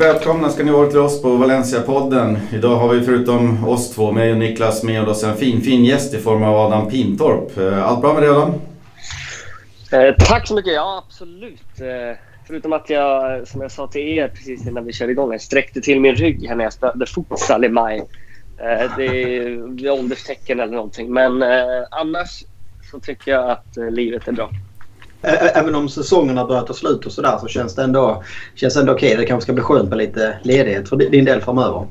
Varmt välkomna ska ni vara till oss på Valencia-podden. Idag har vi förutom oss två, mig och Niklas, med oss en fin, fin gäst i form av Adam Pintorp. Eh, allt bra med dig Adam? Eh, tack så mycket. Ja, absolut. Eh, förutom att jag, som jag sa till er precis innan vi körde igång, jag sträckte till min rygg här när jag spelade futsal i maj. Eh, det är ålderstecken eller någonting. Men eh, annars så tycker jag att eh, livet är bra. Även om säsongen har börjat ta slut och sådär så känns det ändå, känns ändå okej. Det kanske ska bli skönt med lite ledighet för din del framöver.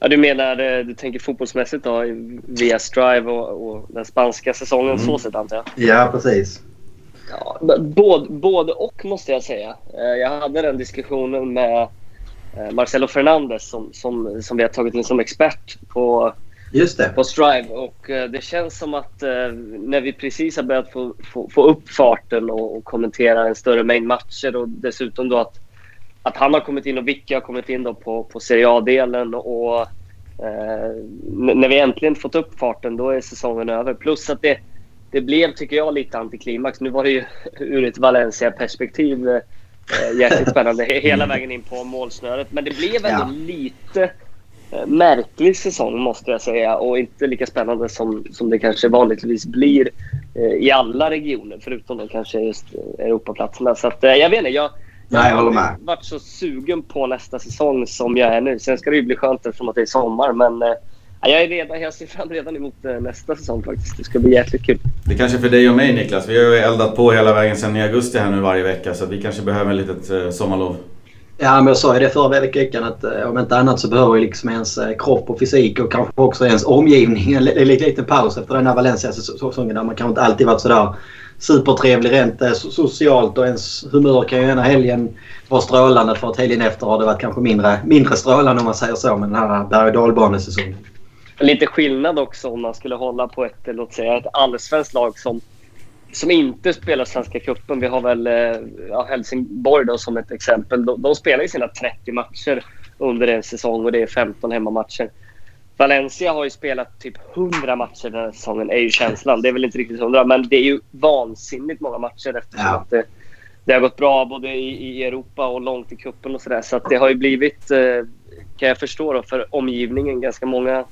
Ja, du menar, eh, du tänker fotbollsmässigt då via Strive och, och den spanska säsongen mm. så sett antar jag? Ja, precis. Ja, både, både och måste jag säga. Eh, jag hade den diskussionen med Marcelo Fernandes som, som, som vi har tagit in som expert på Just det. på Strive. Och uh, det känns som att uh, när vi precis har börjat få, få, få upp farten och, och, kommentera en större mängd matcher och dessutom då att, att han har kommit in och Vicky har kommit in då på, på Serie A-delen och uh, när vi äntligen fått upp farten då är säsongen över. Plus att det, det blev, tycker jag, lite antiklimax. Nu var det ju ur ett Valencia-perspektiv eh, jäkligt spännande hela vägen in på målsnöret. Men det blev ändå ja. lite Eh, märklig säsong måste jag säga och inte lika spännande som, som det kanske vanligtvis blir eh, i alla regioner förutom då kanske just Europaplatserna. Så att, eh, jag vet inte. Jag, Nej, jag håller med. varit så sugen på nästa säsong som jag är nu. Sen ska det ju bli skönt eftersom att det är sommar men eh, jag, är redan, jag ser fram redan emot eh, nästa säsong faktiskt. Det ska bli jäkligt kul. Det är kanske för dig och mig Niklas. Vi har ju eldat på hela vägen sedan i augusti här nu varje vecka så vi kanske behöver ett litet eh, sommarlov. Ja, men jag sa ju det förra veckan att eh, om inte annat så behöver ju liksom ens eh, kropp och fysik och kanske också ens omgivning en liten paus efter den här Valencia-säsongen där man kanske inte alltid varit sådär supertrevlig rent eh, socialt och ens humör kan ju ena helgen vara strålande för att helgen efter har det varit kanske mindre, mindre strålande om man säger så med den här berg och dalbanesäsongen. Lite skillnad också om man skulle hålla på ett, låt säga, ett allsvenskt lag som som inte spelar Svenska cupen. Vi har väl eh, ja, Helsingborg då som ett exempel. De, de spelar ju sina 30 matcher under en säsong och det är 15 hemmamatcher. Valencia har ju spelat typ 100 matcher den här säsongen, är ju känslan. Det är väl inte riktigt 100, men det är ju vansinnigt många matcher eftersom ja. att det, det, har gått bra både i, i Europa och långt i cupen och sådär. Så att det har ju blivit, eh, kan jag förstå då, för omgivningen ganska många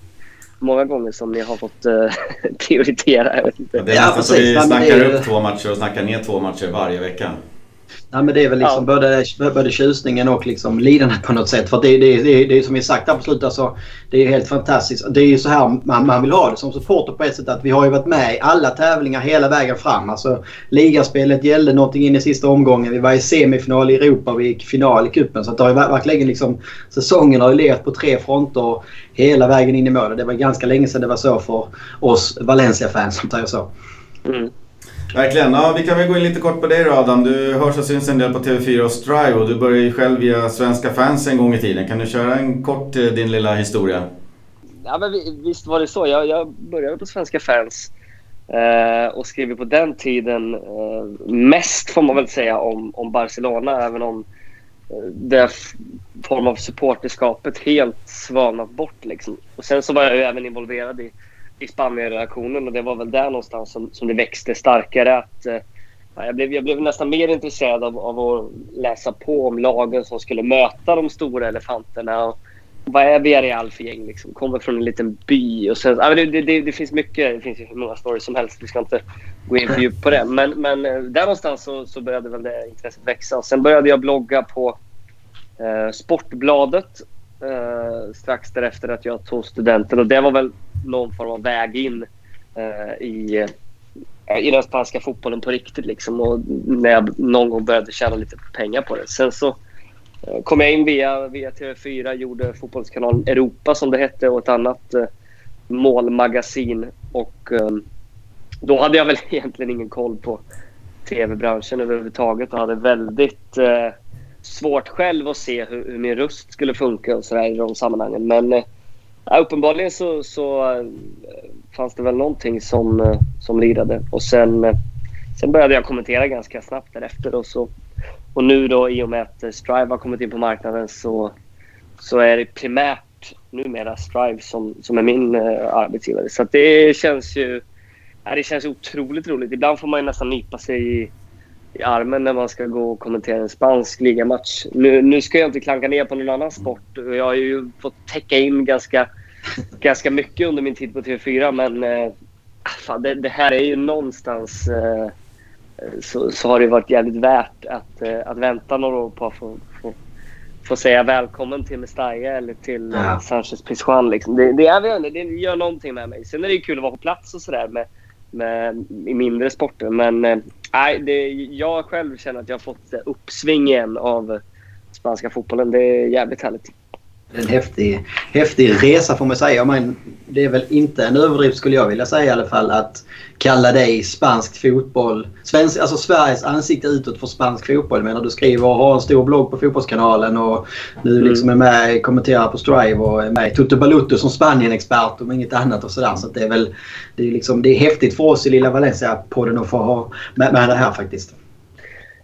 många gånger som ni har fått uh, prioritera. Jag vet inte. Ja, det är ja, nästan så vi snackar det... upp två matcher och snackar ner två matcher varje vecka. Ja, men det är väl liksom ja. både, både tjusningen och liksom lidandet på något sätt. För det, det, det, det är som vi sagt absolut alltså, det är helt fantastiskt. Det är ju så här man, man vill ha det som supporter på ett sätt att vi har ju varit med i alla tävlingar hela vägen fram. Alltså ligaspelet gällde någonting in i sista omgången. Vi var i semifinal i Europa och vi gick final i cupen. Så att det har ju verkligen liksom säsongen har ju legat på tre fronter hela vägen in i målet. Det var ganska länge sedan det var så för oss Valencia-fans som säger så. Mm. Verkligen. Ja, vi kan väl gå in lite kort på dig då Adam. Du hörs och syns en del på TV4 och Strive och du började ju själv via Svenska fans en gång i tiden. Kan du köra en kort eh, din lilla historia? Ja, men visst var det så. Jag, jag började på Svenska fans eh, och skrev på den tiden eh, mest får man väl säga om, om Barcelona även om eh, det form av supporterskapet helt svalnat bort. Liksom. Och sen så var jag ju även involverad i i Spanien-redaktionen och det var väl där någonstans som, som det växte starkare. Att, eh, jag, blev, jag blev nästan mer intresserad av, av att läsa på om lagen som skulle möta de stora elefanterna. Och, vad är Villarreal för gäng? Liksom? Kommer från en liten by. Och sen, det, det, det, det, finns mycket, det finns ju hur många stories som helst. Vi ska inte gå in för djupt på det. Men, men eh, där någonstans så, så började väl det intresset växa. Och sen började jag blogga på eh, Sportbladet eh, strax därefter att jag tog studenten. Och det var väl någon form av väg in eh, i, eh, i den spanska fotbollen på riktigt. Liksom. Och när jag någon gång började tjäna lite pengar på det. Sen så eh, kom jag in via, via TV4, gjorde Fotbollskanalen Europa som det hette och ett annat eh, målmagasin. Och eh, då hade jag väl egentligen ingen koll på tv-branschen överhuvudtaget och hade väldigt eh, svårt själv att se hur, hur, min röst skulle funka och sådär i de sammanhangen. Men eh, uppenbarligen så, så eh, fanns det väl någonting som, eh, som lirade. Och sen, eh, sen började jag kommentera ganska snabbt därefter. Och, så, och nu då i och med att Strive har kommit in på marknaden så, så är det primärt numera Strive som, som är min arbetsgivare. Så det känns ju ja, det känns otroligt roligt. Ibland får man ju nästan nypa sig i i armen när man ska gå och kommentera en spansk ligamatch. Nu, nu ska jag inte klanka ner på någon annan sport. Jag har ju fått täcka in ganska, ganska mycket under min tid på TV4 men eh, fan, det, det, här är ju någonstans eh, så, så, har det varit jävligt värt att, eh, att vänta några år på att få, få, få säga välkommen till Mestalla eller till ja. Sanchez Pizjuan. Liksom. Det, det, är, det gör någonting med mig. Sen är det kul att vara på plats och sådär med, med, i mindre sporter. Men eh, nej, det, jag själv känner att jag har fått eh, uppsving igen av spanska fotbollen. Det är jävligt härligt en häftig, häftig resa får man säga. Men det är väl inte en överdrift skulle jag vilja säga i alla fall att kalla dig spansk fotboll. Svensk, alltså Sveriges ansikte utåt för spansk fotboll. Jag menar, du skriver och har en stor blogg på Fotbollskanalen och nu mm. liksom är med och kommenterar på Strive och är med i Toto Balutto som Spanien-expert om inget annat och sådär. Så det är väl det är liksom, det är häftigt för oss i lilla Valencia-podden att få ha med, med det här faktiskt.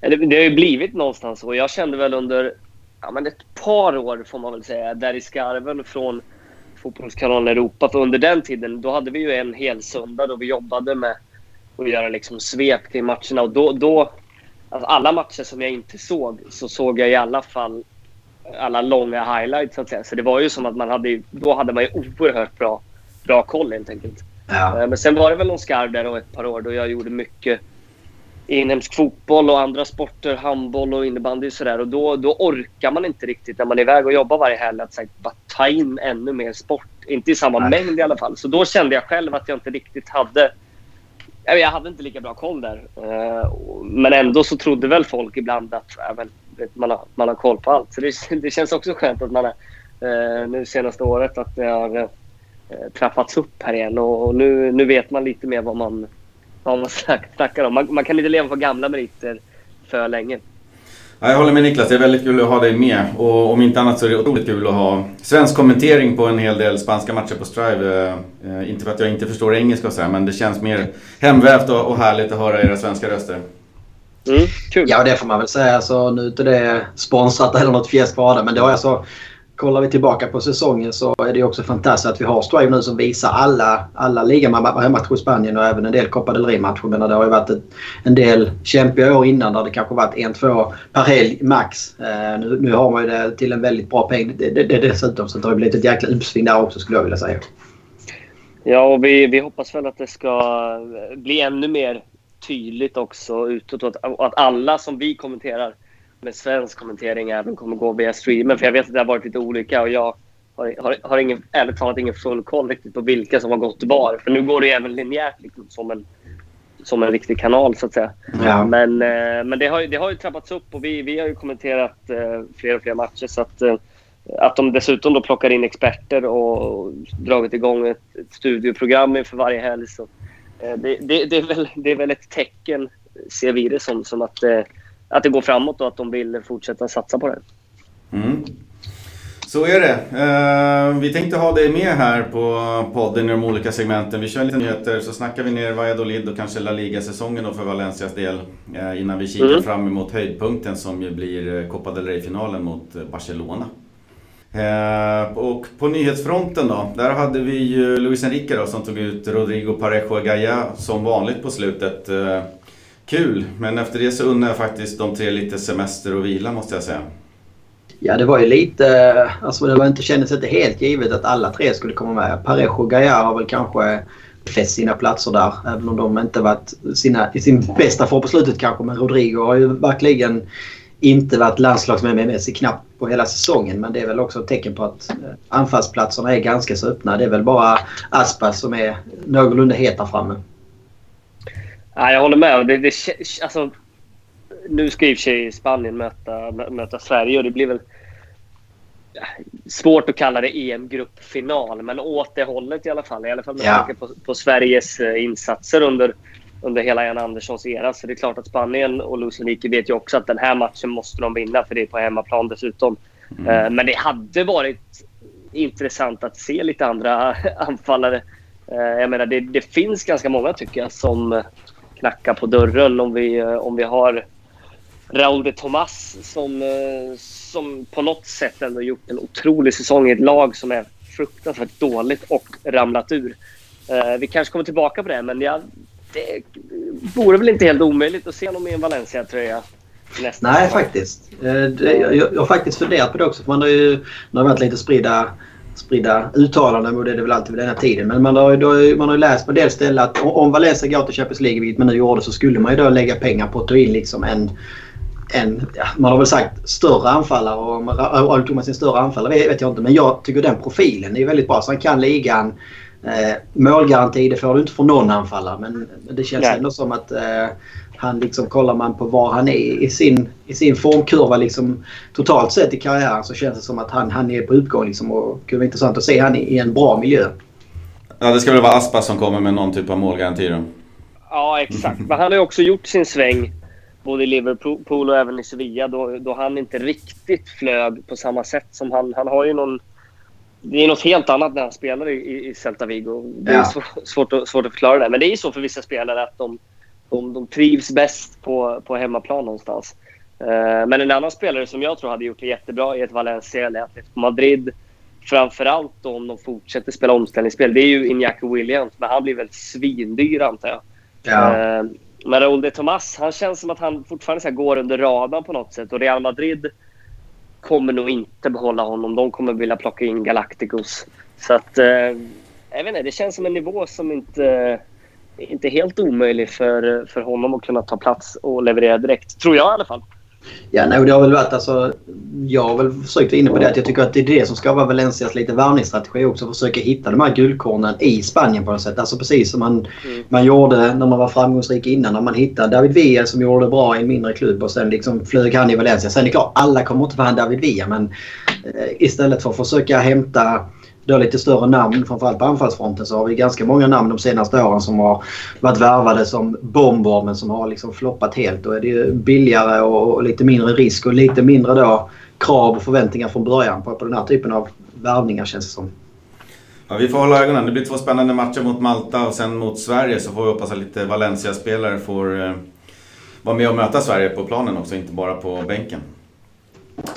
Det, det har ju blivit någonstans så. Jag kände väl under ja, men ett par år får man väl säga, där i skarven från Fotbollskanalen Europa. För under den tiden då hade vi ju en hel söndag då vi jobbade med att göra liksom svep kring matcherna. Och då, då, alltså alla matcher som jag inte såg så såg jag i alla fall alla långa highlights. Så, att säga. så det var ju som att man hade, då hade man ju oerhört bra, bra koll helt enkelt. Ja. Eh, men sen var det väl någon skarv där och ett par år då jag gjorde mycket inhemsk fotboll och andra sporter, handboll och innebandy och sådär. Och då, då orkar man inte riktigt när man är iväg och jobbar varje helg att här, bara ta in ännu mer sport. Inte i samma Nej. mängd i alla fall. Så då kände jag själv att jag inte riktigt hade... Jag hade inte lika bra koll där. Eh, men ändå så trodde väl folk ibland att man, har, man har koll på allt. Så det, det känns också skönt att man har, eh, nu senaste året att det har eh, trappats upp här igen. Och nu, nu vet man lite mer vad man vad man snackar om. Man, man, kan inte leva på gamla meriter för länge. Ja, jag håller med Niklas, det är väldigt kul att ha dig med. Och om inte annat så är det otroligt kul att ha svensk kommentering på en hel del spanska matcher på Strive. Eh, inte för att jag inte förstår engelska och sådär, men det känns mer hemvävt och, och härligt att höra era svenska röster. Mm, kul. Ja, det får man väl säga. Alltså, nu är inte det sponsrat eller något fjäsk för det, men det har alltså kollar vi tillbaka på säsongen så är det också fantastiskt att vi har Strive nu som visar alla, alla ligamatcher i Spanien och även en del Copa del Rey-matcher. det har ju varit ett, en del kämpiga år innan där det kanske varit en, två per helg max. Eh, nu, nu har man ju det till en väldigt bra peng det, det, det, dessutom. Så det har blivit ett jäkla uppsving där också skulle jag vilja säga. Ja, och vi, vi hoppas väl att det ska bli ännu mer tydligt också utåt. Att, att alla som vi kommenterar med svensk kommentering även kommer gå via streamen. För jag vet att det har varit lite olika och jag har, har, har ingen, ärligt talat ingen full koll riktigt på vilka som har gått var. För nu går det även linjärt liksom, som, en, som en riktig kanal så att säga. Ja. Men, eh, men det, har, det har ju trappats upp och vi, vi har ju kommenterat eh, fler och fler matcher. Så att, eh, att de dessutom då plockar in experter och dragit igång ett, ett studioprogram inför varje helg. Så, eh, det, det, det, är väl, det är väl ett tecken, ser vi det som, som att eh, att det går framåt och att de vill fortsätta satsa på det. Mm. Så är det. Uh, vi tänkte ha dig med här på podden i de olika segmenten. Vi kör lite nyheter så snackar vi ner Valladolid och kanske La Liga-säsongen för Valencias del. Uh, innan vi kikar mm. fram emot höjdpunkten som ju blir eh, Copa del Rey-finalen mot Barcelona. Uh, och på nyhetsfronten då, där hade vi ju Luis Enrique då, som tog ut Rodrigo Parejo Gaya som vanligt på slutet kul. Men efter det så unnar jag faktiskt de tre lite semester och vila måste jag säga. Ja, det var ju lite... Alltså det var inte, kändes inte helt givet att alla tre skulle komma med. Parejo och Gaia har väl kanske fäst sina platser där. Även om de inte varit sina, i sin bästa form på slutet kanske. Men Rodrigo har ju verkligen inte varit landslagsmässig knappt på hela säsongen. Men det är väl också ett tecken på att eh, anfallsplatserna är ganska så öppna. Det är väl bara Aspas som är någorlunda het där framme. Ja, jag håller med. Det, det, alltså, nu ska i och för sig Spanien möta, möta Sverige och det blir väl svårt att kalla det EM-gruppfinal, men åt det hållet i alla fall. I alla fall med ja. tanke på, på, Sveriges eh, insatser under, under hela Jan Anderssons era. Så det är klart att Spanien och Luis Enrique vet ju också att den här matchen måste de vinna, för det är på hemmaplan dessutom. Mm. Eh, men det hade varit intressant att se lite andra anfallare. Eh, jag menar, det, det finns ganska många tycker jag som knacka på dörren om vi, eh, om vi har Raúl de Tomas som, eh, som på något sätt ändå gjort en otrolig säsong i ett lag som är fruktansvärt dåligt och ramlat ur. Eh, vi kanske kommer tillbaka på det, men jag, det vore väl inte helt omöjligt att se honom i en Valencia-tröja. Nej, faktiskt. Det, jag, jag har faktiskt funderat på det också. För man har ju, det har varit lite spridda spridda uttalanden och det är det väl alltid vid den här tiden. Men man har, ju, man har ju läst på del ställen att om Valencia går till Champions League, vilket man nu gjorde, så skulle man ju då lägga pengar på att ta in liksom en, en ja, man har väl sagt större anfallare och, och tog man sin större anfallare vet jag inte. Men jag tycker den profilen är väldigt bra. Så han kan ligan. Eh, målgaranti det får du inte från någon anfallare men det känns Nej. ändå som att eh, han liksom, kollar man på var han är i sin, i sin formkurva liksom, totalt sett i karriären så känns det som att han, han är på utgång. Liksom, och det kunde vara intressant att se han i, i en bra miljö. Ja, det ska väl vara Aspas som kommer med någon typ av målgaranti då? Ja, exakt. Men han har ju också gjort sin sväng både i Liverpool och även i Sevilla då, då han inte riktigt flög på samma sätt som han... Han har ju någon... Det är något helt annat när han spelar i, i Celta Vigo. Det är ja. svår, svårt, att, svårt att förklara det. Men det är ju så för vissa spelare att de de, de trivs bäst på, på hemmaplan någonstans. Uh, men en annan spelare som jag tror hade gjort det jättebra i ett Valencia eller Atletico Madrid framförallt om de fortsätter spela omställningsspel, det är ju Iñaki Williams. Men han blir väl svindyr antar jag. Ja. Uh, men Raúl de Tomas, han känns som att han fortfarande så går under radarn på något sätt. Och Real Madrid kommer nog inte behålla honom. De kommer vilja plocka in Galacticos. Så att, uh, jag vet inte, det känns som en nivå som inte inte helt omöjlig för, för honom att kunna ta plats och leverera direkt. Tror jag i alla fall. Ja, nej, det har väl varit alltså, Jag har väl försökt vara inne på det att jag tycker att det är det som ska vara Valencias lite värvningsstrategi också. Försöka hitta de här guldkornen i Spanien på något sätt. Alltså precis som man, mm. man gjorde när man var framgångsrik innan. När man hittade David Villa som gjorde det bra i en mindre klubb och sen liksom flög han i Valencia. Sen är det klart, alla kommer inte vara en David Villa men eh, istället för att försöka hämta då lite större namn, framförallt på anfallsfronten, så har vi ganska många namn de senaste åren som har varit värvade som bomber men som har liksom floppat helt. Då är det ju billigare och, lite mindre risk och lite mindre då krav och förväntningar från början på, på den här typen av värvningar känns det som. Ja, vi får hålla ögonen. Det blir två spännande matcher mot Malta och sen mot Sverige så får vi hoppas att lite Valencia-spelare får eh, vara med och möta Sverige på planen också, inte bara på bänken.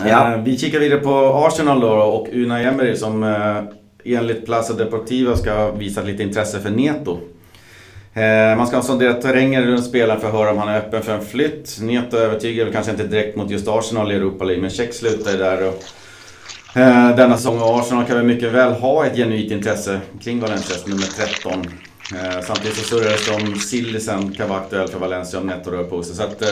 Ja. Eh, vi kikar vidare på Arsenal då och Unai Emery som eh, enligt Plaza Deportiva ska ha visat lite intresse för Neto. Eh, man ska ha sonderat terrängen runt spelaren för att höra om han är öppen för en flytt. Neto övertygar väl kanske inte direkt mot just Arsenal i Europa League, men Check slutar ju där. Och, eh, denna säsong och Arsenal kan väl mycket väl ha ett genuint intresse kring Valencias nummer 13. Eh, samtidigt så surrades det om Sillisen kan vara aktuell för Valencia om Neto rör på sig. Så att,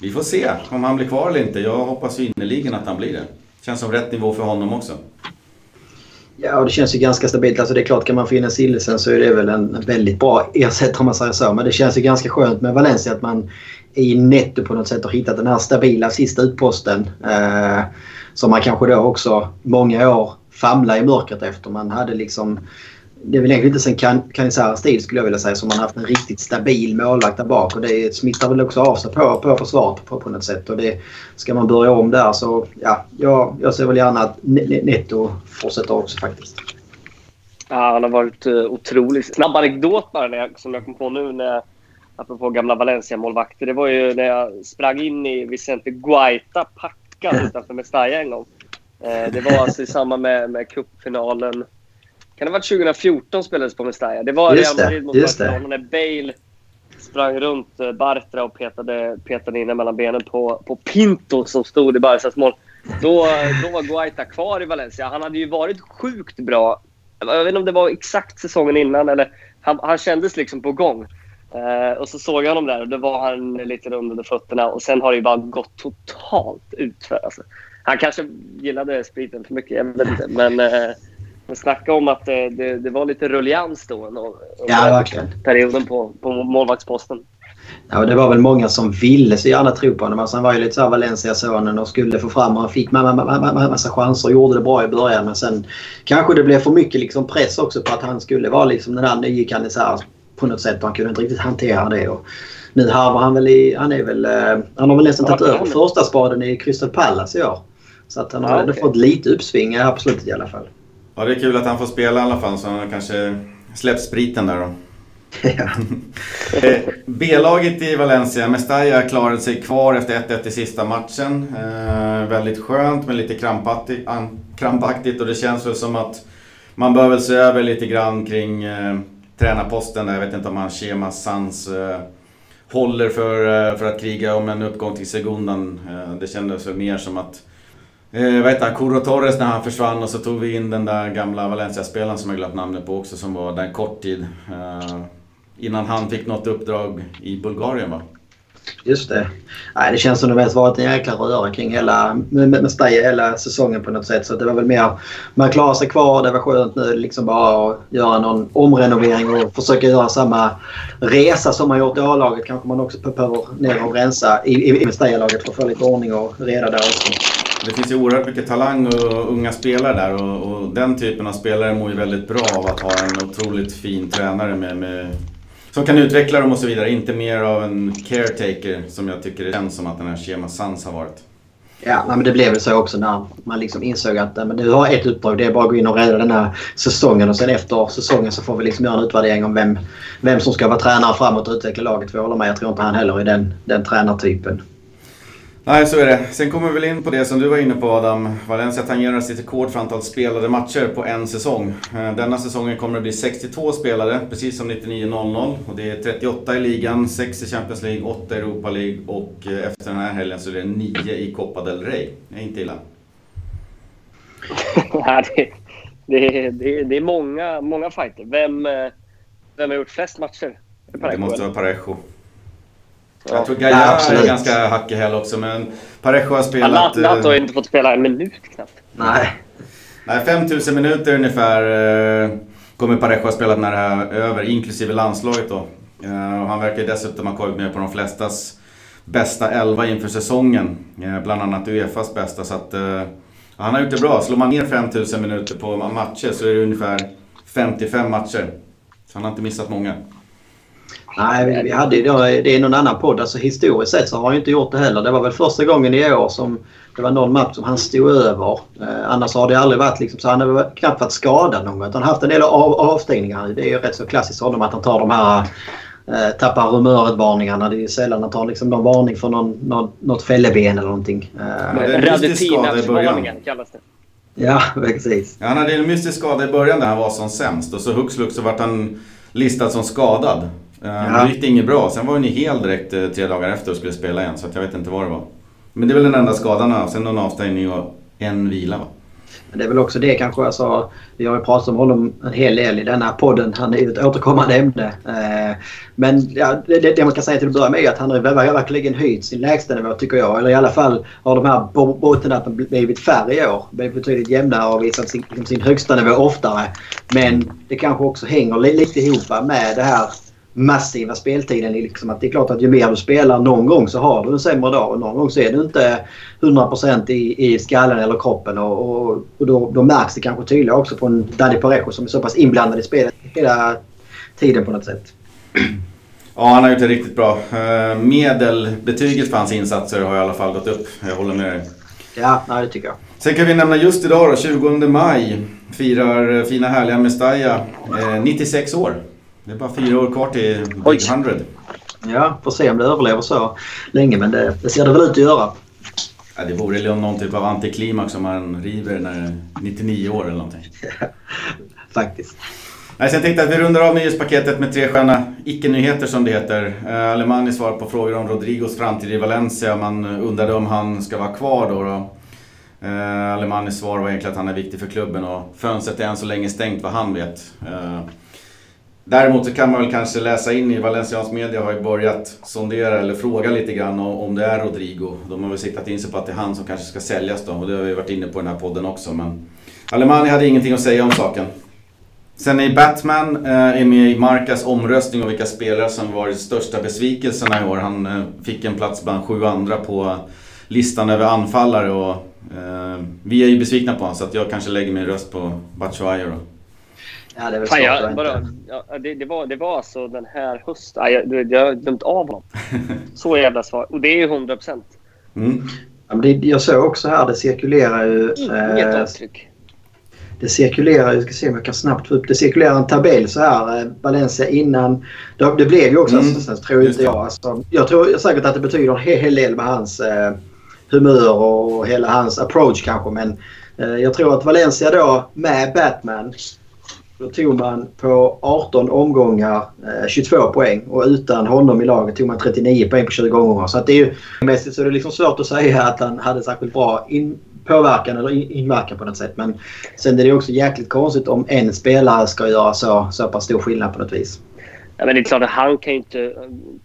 vi får se om han blir kvar eller inte. Jag hoppas ju innerligen att han blir det. Känns som rätt nivå för honom också. Ja, det känns ju ganska stabilt. Alltså det är klart, kan man få in en Sillesen så är det väl en väldigt bra ersättare om man säger så. Men det känns ju ganska skönt med Valencia att man i netto på något sätt har hittat den här stabila sista utposten. Eh, som man kanske då också många år famlade i mörkret efter. Man hade liksom det är väl egentligen inte sen Canizares tid skulle jag vilja säga som man haft en riktigt stabil målvakt där bak. Och det smittar väl också av sig på, på försvaret på, på något sätt. Och det, ska man börja om där så ja, jag, jag ser väl gärna att Netto fortsätter också faktiskt. Ja, han har varit uh, otroligt. Snabb anekdot bara när jag, som jag kom på nu när apropå gamla Valencia-målvakter. Det var ju när jag sprang in i Vicente Guaita packad utanför Mestalla en gång. Eh, det var alltså i samband med, med cupfinalen kan det ha varit 2014 spelades på Mestalla? Det var Real Madrid mot Barcelona när Bale sprang runt eh, Bartra och petade, petade in mellan benen på, på Pinto som stod i Barcas mål. Då, då var Guaita kvar i Valencia. Han hade ju varit sjukt bra. Jag vet inte om det var exakt säsongen innan eller han, han kändes liksom på gång. Uh, och så såg jag honom där och då var han lite rund under fötterna och sen har det ju bara gått totalt utför. Alltså. Han kanske gillade spriten för mycket, jag vet inte. Men uh, men snacka om att det, det, det, var lite rullians då under ja, perioden på, på målvaktsposten. Ja, det var väl många som ville så gärna tro på honom. Alltså, han var ju lite så Valencia-sonen och skulle få fram och han fick massa chanser och gjorde det bra i början. Men sen kanske det blev för mycket liksom press också på att han skulle vara liksom den där nye Canizares på något sätt. Och han kunde inte riktigt hantera det. Och nu harvar han väl i... Han, är väl, eh, han har väl nästan tagit över första spaden i Crystal Palace i år. Så att han har ja, okay. fått lite uppsving här på slutet i alla fall. Ja, det är kul att han får spela i alla fall så han kanske släppt spriten där då. Eh, B-laget i Valencia, Mestalla klarade sig kvar efter 1-1 i sista matchen. Eh, väldigt skönt men lite krampaktigt, krampaktigt och det känns väl som att man bör väl se över lite grann kring eh, tränarposten. Jag vet inte om han Chema Sans eh, håller för, eh, för att kriga om en uppgång till Segundan. Eh, det kändes väl mer som att Eh, vad heter han? Curo Torres när han försvann och så tog vi in den där gamla Valencia-spelaren som jag glömt namnet på också som var där kort tid. Eh, innan han fick något uppdrag i Bulgarien va? Just det. Nej, det känns som det mest varit en jäkla röra kring hela med, med Steye hela säsongen på något sätt. Så det var väl mer man klarar sig kvar. Det var skönt nu liksom bara att göra någon omrenovering och försöka göra samma resa som man gjort i A-laget. Kanske man också behöver ner och rensa i, i, i Steye-laget för att få lite ordning och reda där också. Det finns ju oerhört mycket talang och unga spelare där och, och, den typen av spelare mår ju väldigt bra av att ha en otroligt fin tränare med, med, som kan utveckla dem och så vidare. Inte mer av en caretaker som jag tycker det känns som att den här Shema Sans har varit. Ja, men det blev väl så också när man liksom insåg att men du har ett uppdrag. Det är bara att gå in och rädda den här säsongen och sen efter säsongen så får vi liksom göra en utvärdering om vem, vem som ska vara tränare framåt och utveckla laget. För jag håller med, jag tror inte han heller är den, den tränartypen. Nej, så är det. Sen kommer vi väl in på det som du var inne på Adam. Valencia tangerar sitt rekord för antal spelade matcher på en säsong. Eh, denna säsongen kommer det bli 62 spelare, precis som 99-00. Och det är 38 i ligan, 6 i Champions League, 8 i Europa League och eh, efter den här helgen så är det 9 i Copa del Rey. Det är inte illa. det, det, det, det är många, många fighter. Vem, eh, vem har gjort flest matcher? Det måste vara Parejo. Ja. Jag tror Gaia är ganska hack i häl också, men Parejo har spelat... Lato ja, har inte fått spela en minut knappt. Nej. Nej, 5000 minuter ungefär eh, kommer Parejo ha spelat när det här är över, inklusive landslaget då. Eh, och han verkar dessutom ha kommit med på de flestas bästa elva inför säsongen. Eh, bland annat Uefas bästa. Så att, han har gjort det bra. Slår man ner 5000 minuter på matcher så är det ungefär 55 matcher. Så han har inte missat många. Nej, vi hade ju det är någon annan podd. Alltså historiskt sett så har han inte gjort det heller. Det var väl första gången i år som det var någon match som han stod över. Eh, annars har det aldrig varit liksom så. Han har knappt varit skadad någon gång. Han har haft en del av, avstängningar. Det är ju rätt så klassiskt honom att han tar de här eh, tappar humöret-varningarna. Det är ju sällan han tar liksom någon varning för någon, någon, något fälleben eller någonting. Eh, Radetinavarningen kallas det. Ja, precis. Ja, han hade en mystisk skada i början när han var som sämst och så hux flux så vart han listad som skadad. Eh, ja. Då gick det inget bra. Sen var ni hel direkt eh, tre dagar efter och skulle spela igen. Så jag vet inte vad det var. Men det är väl den enda skadan. Sen någon avstängning och en vila va? Men det är väl också det kanske. Alltså, vi har ju pratat om honom en hel del i den här podden. Han är ett återkommande ämne. Eh, men ja, det, det, man kan säga till att börja med är att han har verkligen höjt sin lägstanivå tycker jag. Eller i alla fall har de här bottennappen blivit färre i år. Blivit betydligt jämnare och visat sin, sin högsta nivå oftare. Men det kanske också hänger lite ihop med det här massiva speltiden. Liksom att det är klart att ju mer du spelar någon gång så har du en sämre dag och någon gång så är du inte 100% i, i skallen eller kroppen och, och, och då, då, märks det kanske tydligare också en Danny Parejo som är så pass inblandad i spelet hela tiden på något sätt. Ja, han har gjort det riktigt bra. Eh, medelbetyget för hans insatser har i alla fall gått upp. Jag håller med dig. Ja, nej, det tycker jag. Sen kan vi nämna just idag då, 20 maj. Firar fina härliga Mestalla, 96 år. Det är bara fyra år kvar till Big 100. Ja, får se om det överlever så länge men det, det ser det väl ut att göra. Ja, det vore någon typ av antiklimax om man river när det är 99 år eller någonting. Faktiskt. Nej, jag tänkte att vi rundar av nyhetspaketet med tre sköna icke-nyheter som det heter. Uh, Alemani svarar på frågor om Rodrigos framtid i Valencia. Man undrade om han ska vara kvar då. då. Uh, Alemanis svar var egentligen att han är viktig för klubben och fönstret är än så länge stängt vad han vet. Uh, Däremot så kan man väl kanske läsa in i Valencians media har ju börjat sondera eller fråga lite grann om det är Rodrigo. De har väl siktat in sig på att det är han som kanske ska säljas då och det har vi varit inne på i den här podden också. Men Alemani hade ingenting att säga om saken. Sen är Batman eh, är med i Marcas omröstning om vilka spelare som varit största besvikelserna i år. Han eh, fick en plats bland sju andra på listan över anfallare och eh, vi är ju besvikna på honom så att jag kanske lägger min röst på Batshuayi då. Ja, det Fan, jag, bara, ja, det, det, var, det var alltså den här hösten. Jag, jag har glömt av honom. Så jävla svar. Och det är ju 100 procent. Mm. Ja, jag såg också här, det cirkulerar ju... Inget eh, avtryck. Det cirkulerar, jag ska se om jag kan snabbt få upp det. cirkulerar en tabell så här. Eh, Valencia innan. Det, det blev ju också mm. assistans tror inte jag. Alltså, jag tror säkert att det betyder en hel del med hans eh, humör och hela hans approach kanske. Men eh, jag tror att Valencia då med Batman Då tog man på 18 omgångar eh, 22 poäng och utan honom i laget tog man 39 poäng på 20 omgångar. Så att det är ju mässigt så det är liksom svårt att säga att han hade särskilt bra in, påverkan eller in, inverkan på något sätt. Men sen är det också jäkligt konstigt om en spelare ska göra så, så pass stor skillnad på något vis. Ja, men det är klart att han kan ju inte eh,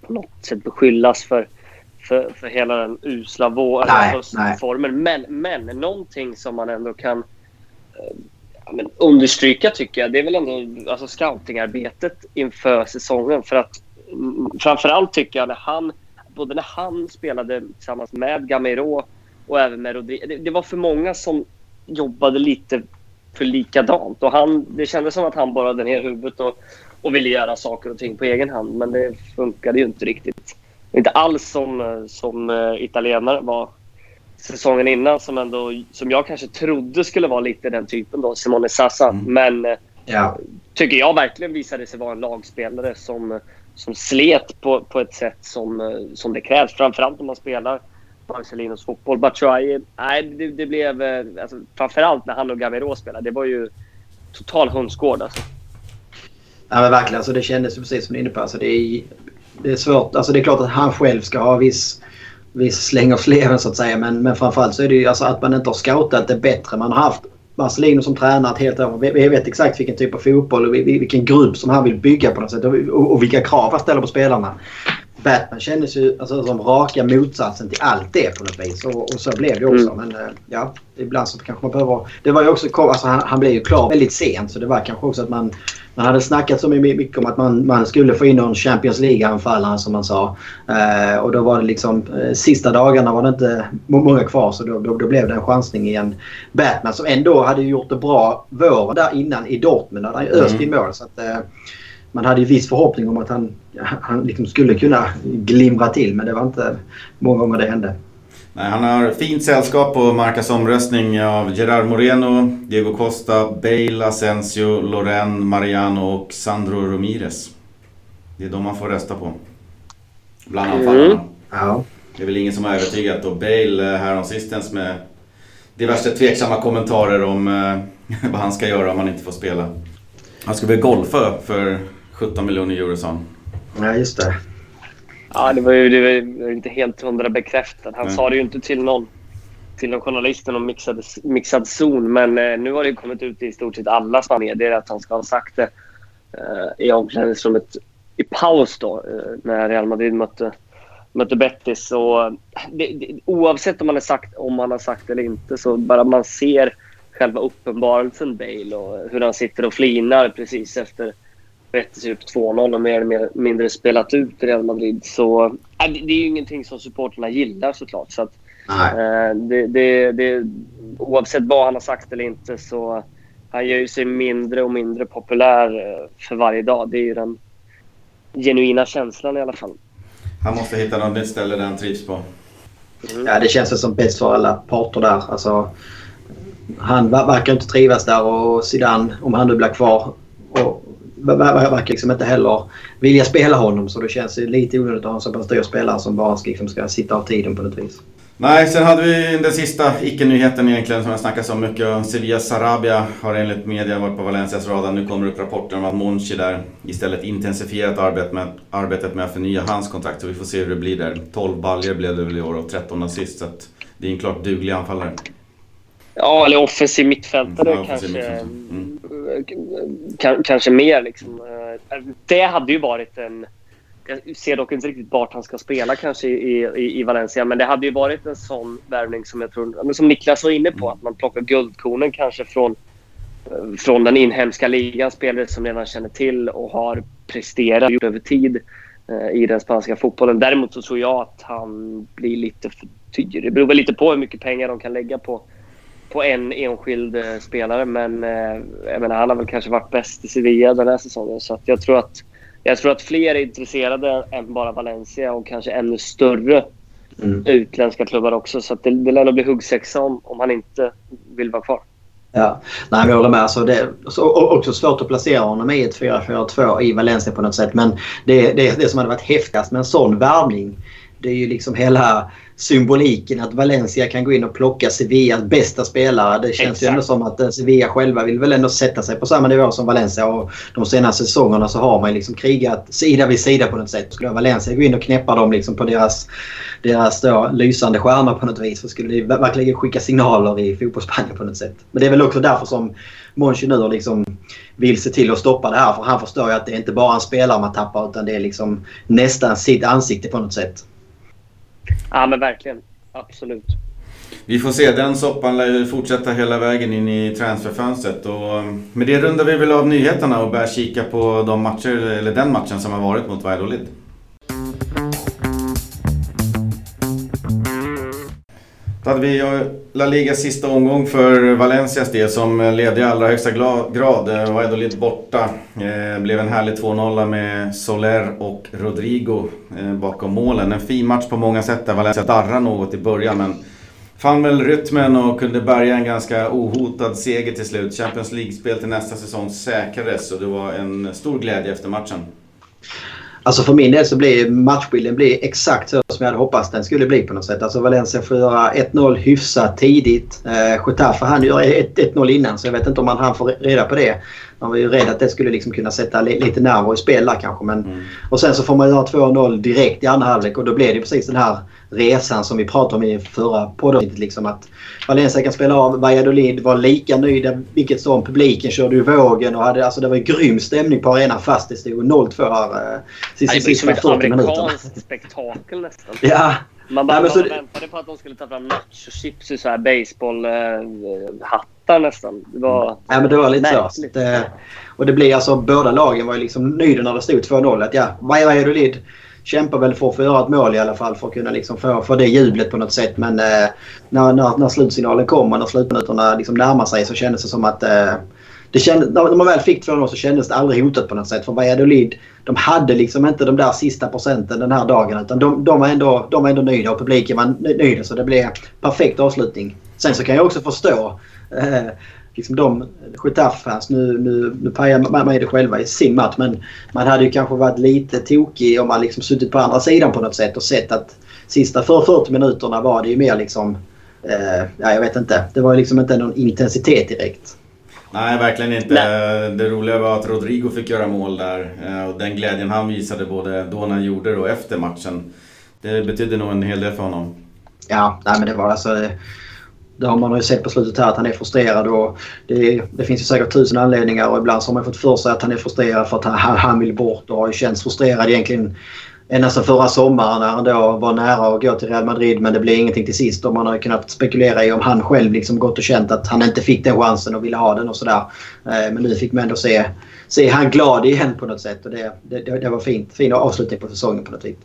på något sätt beskyllas för, för, för hela den usla vår, Nej, alltså, nej. formen. Men, men någonting som man ändå kan eh, men understryka tycker jag, det är väl ändå alltså, scoutingarbetet inför säsongen. För att mm, framförallt tycker jag när han, både när han spelade tillsammans med Gamero och även med Rodriguez. Det, det var för många som jobbade lite för likadant. Och han, det kändes som att han borrade ner huvudet och, och ville göra saker och ting på egen hand. Men det funkade ju inte riktigt. Inte alls som, eh, som eh, italienare var säsongen innan som, ändå, som jag kanske trodde skulle vara lite den typen då, Simone Sassa. Mm. Men eh, Ja. tycker jag verkligen visade sig vara en lagspelare som, som slet på, på ett sätt som, eh, som det krävs. Framförallt om man spelar Marcelinos fotboll. Batshuayi, nej det, det blev... eh, Alltså, framförallt när han och Gamero spelade. Det var ju total hönsgård alltså. Ja men verkligen. Alltså, det kändes precis som du är inne på. Alltså, det, är, det är svårt. Alltså, det är klart att han själv ska ha viss, vi slänger fleven sleven så att säga. Men, men framförallt så är det ju alltså, att man inte har scoutat det bättre. Man har haft Marcelino som tränare ett helt år. Vi, vi vet exakt vilken typ av fotboll och vi- vilken grupp som han vill bygga på något sätt. Och, och vilka krav han ställer på spelarna. Batman kändes ju alltså, som raka motsatsen till allt det på något vis. Och, och så blev det också. Mm. Men eh, ja, ibland så kanske man behöver... Det var ju också... Alltså, han, han blev ju klar väldigt sent så det var kanske också att man... Man hade snackat så mycket om att man, man skulle få in någon Champions League-anfallare som man sa. Eh, och då var det liksom... Eh, sista dagarna var det inte må- många kvar så då, då, då blev det en chansning igen. Batman som ändå hade gjort det bra våren där innan i Dortmund. Där han ju öst i mål. Så att, eh, man hade ju viss förhoppning om att han, han liksom skulle kunna glimra till men det var inte många gånger det hände. Nej, han har fint sällskap på Marcas omröstning av Gerard Moreno, Diego Costa, Bale, Asensio, Loren, Mariano och Sandro Ramirez. Det är de man får rösta på. Bland anfallarna. Mm. Ja. Det är väl ingen som har övertygat och Bale eh, häromsistens med diverse tveksamma kommentarer om eh, vad han ska göra om han inte får spela. Han ska väl golfa för 17 miljoner euro sa han. Ja, just det. Ja, det var ju, det var inte helt hundra bekräftat. Han Nej. sa det ju inte till någon, till någon journalist någon mixad, mixad zon. Men eh, nu har det kommit ut i stort sett alla medier att han ska ha sagt det eh, i omklädningsrummet i paus då, eh, när Real Madrid mötte, mötte Betis. Och det, det, oavsett om man, är sagt, om han har sagt det eller inte så bara man ser själva uppenbarelsen Bale och hur han sitter och flinar precis efter Betis upp 2-0 och mer eller mindre spelat ut Real Madrid. Så äh, det, det är ju ingenting som supporterna gillar såklart. Så att, eh, det, det, det, oavsett vad han har sagt eller inte så han gör ju sig mindre och mindre populär eh, för varje dag. Det är ju den genuina känslan i alla fall. Han måste hitta något nytt ställe där han trivs på. Ja, det känns som bäst för alla parter där. Alltså, han ver- verkar inte trivas där och Zidane, om han nu blir kvar, och verkar liksom inte heller vilja spela honom. Så det känns lite onödigt att ha en så pass dyr spelare som bara ska, liksom ska sitta av tiden på något vis. Nej, sen hade vi den sista icke-nyheten egentligen som jag snackat så mycket om. Sevilla Sarabia har enligt media varit på Valencias radar. Nu kommer det upp rapporter om att Monchi där istället intensifierat arbet med, arbetet med att förnya hans kontrakt. Så vi får se hur det blir där. 12 baljor blev det väl i år och 13 assist. Så att det är en klart duglig anfallare. Ja, eller offensiv mittfältare Ja, offensiv kanske. mittfältare. Mm. K- kanske mer liksom. Det hade ju varit en... Jag ser dock inte riktigt vart han ska spela kanske i, i, i Valencia. Men det hade ju varit en sån värvning som jag tror... Som Niklas var inne på. Att man plockar guldkornen kanske från, från den inhemska ligan. Spelare som redan känner till och har presterat gjort över tid eh, i den spanska fotbollen. Däremot så tror jag att han blir lite för dyr. Det beror väl lite på hur mycket pengar de kan lägga på på en enskild eh, spelare. Men eh, jag menar, han har väl kanske varit bäst i Sevilla den här säsongen. Så jag, tror att, jag tror att fler är intresserade än bara Valencia och kanske ännu större Mm. utländska klubbar också. Så det, det lär nog bli huggsexa om, om han inte vill vara kvar. Ja, nej, jag håller med. Alltså det är också svårt att placera honom i ett 4-4-2 i Valencia på något sätt. Men det, det, det som hade varit häftigast med en sån värvning Det är ju liksom hela symboliken att Valencia kan gå in och plocka Sevillas bästa spelare. Det känns Exakt. ju ändå som att eh, Sevilla själva vill väl ändå sätta sig på samma nivå som Valencia. Och de senaste säsongerna så har man liksom krigat sida vid sida på något sätt. Skulle Valencia gå in och knäppa dem liksom på deras, deras då, lysande stjärnor på något vis så skulle det verkligen skicka signaler i fotbollsspanien på något sätt. Men det är väl också därför som Monchi nu liksom vill se till att stoppa det här. För han förstår ju att det är inte bara en spelare man tappar utan det är liksom nästan sitt ansikte på något sätt. Ja men verkligen. Absolut. Vi får se, den soppan lär ju fortsätta hela vägen in i transferfönstret. Och eh, med det rundar vi väl av nyheterna och börjar kika på de matcher, eller den matchen som har varit mot Valladolid. Hade vi La Ligas sista omgång för Valencias del som ledde i allra högsta grad. Eh, Valladolid borta. Eh, blev en härlig 2-0 med Soler och Rodrigo eh, bakom målen. En fin match på många sätt där Valencia darrade något i början men fann väl rytmen och kunde bärga en ganska ohotad seger till slut. Champions League-spel till nästa säsong säkrades och det var en stor glädje efter matchen. Alltså för min del så blir matchbilden blir exakt så som jag hade hoppats den skulle bli på något sätt. Alltså Valencia får göra 1-0 hyfsat tidigt. Eh, Getafe han gör 1-0 innan så jag vet inte om man hann få reda på det. Man var ju rädd att det skulle liksom kunna sätta lite nerver i spel där kanske. Men, mm. Och sen så får man göra 2-0 direkt i andra halvlek och då blir det precis den här resan som vi pratade om i förra podden. Liksom att Valencia kan spela av Valladolid, var lika nöjda vilket som. Publiken körde ju vågen och hade, alltså det var en grym stämning på arenan fast det stod 0-2 här. Eh, sista, det sista 40 minuterna. Det amerikanskt spektakel nästan. ja. Man bara, Nej, så... väntade på att de skulle ta fram nachochips i så här baseballhattar eh, nästan. Det var, ja, men det var lite så. Det, och det blir alltså, båda lagen var ju liksom nöjda när det stod 2-0. Att ja, Valladolid kämpar väl för att få göra ett mål i alla fall för att kunna liksom få, få det jublet på något sätt. Men eh, när, när, när slutsignalen kommer, när slutminuterna liksom närmar sig så kändes det som att eh, det kändes, när man väl fick 2-0 så kändes det aldrig hotat på något sätt. För Valladolid, de hade liksom inte de där sista procenten den här dagen. Utan de, de, var, ändå, de var ändå nöjda och publiken var nöjd. Så det blev perfekt avslutning. Sen så kan jag också förstå eh, liksom de Getafe-fans, nu, nu, nu pajar man det själva i sin match, men man hade ju kanske varit lite tokig om man liksom suttit på andra sidan på något sätt och sett att sista för 40 minuterna var det ju mer liksom, eh, ja jag vet inte, det var liksom inte någon intensitet direkt. Nej, verkligen inte. Nej. Det roliga var att Rodrigo fick göra mål där eh, och den glädjen han visade både då när han gjorde det och efter matchen. Det betydde nog en hel del för honom. Ja, nej men det var alltså det har man ju sett på slutet här att han är frustrerad. Och det, det finns ju säkert tusen anledningar och ibland så har man fått för sig att han är frustrerad för att han, han vill bort och har ju känts frustrerad egentligen ända sedan förra sommaren när han då var nära att gå till Real Madrid men det blev ingenting till sist. Och man har kunnat spekulera i om han själv liksom gått och känt att han inte fick den chansen och ville ha den och sådär. Eh, men nu fick man ändå se, se han glad igen på något sätt och det, det, det var fint. Fin avslutning på säsongen på något vis.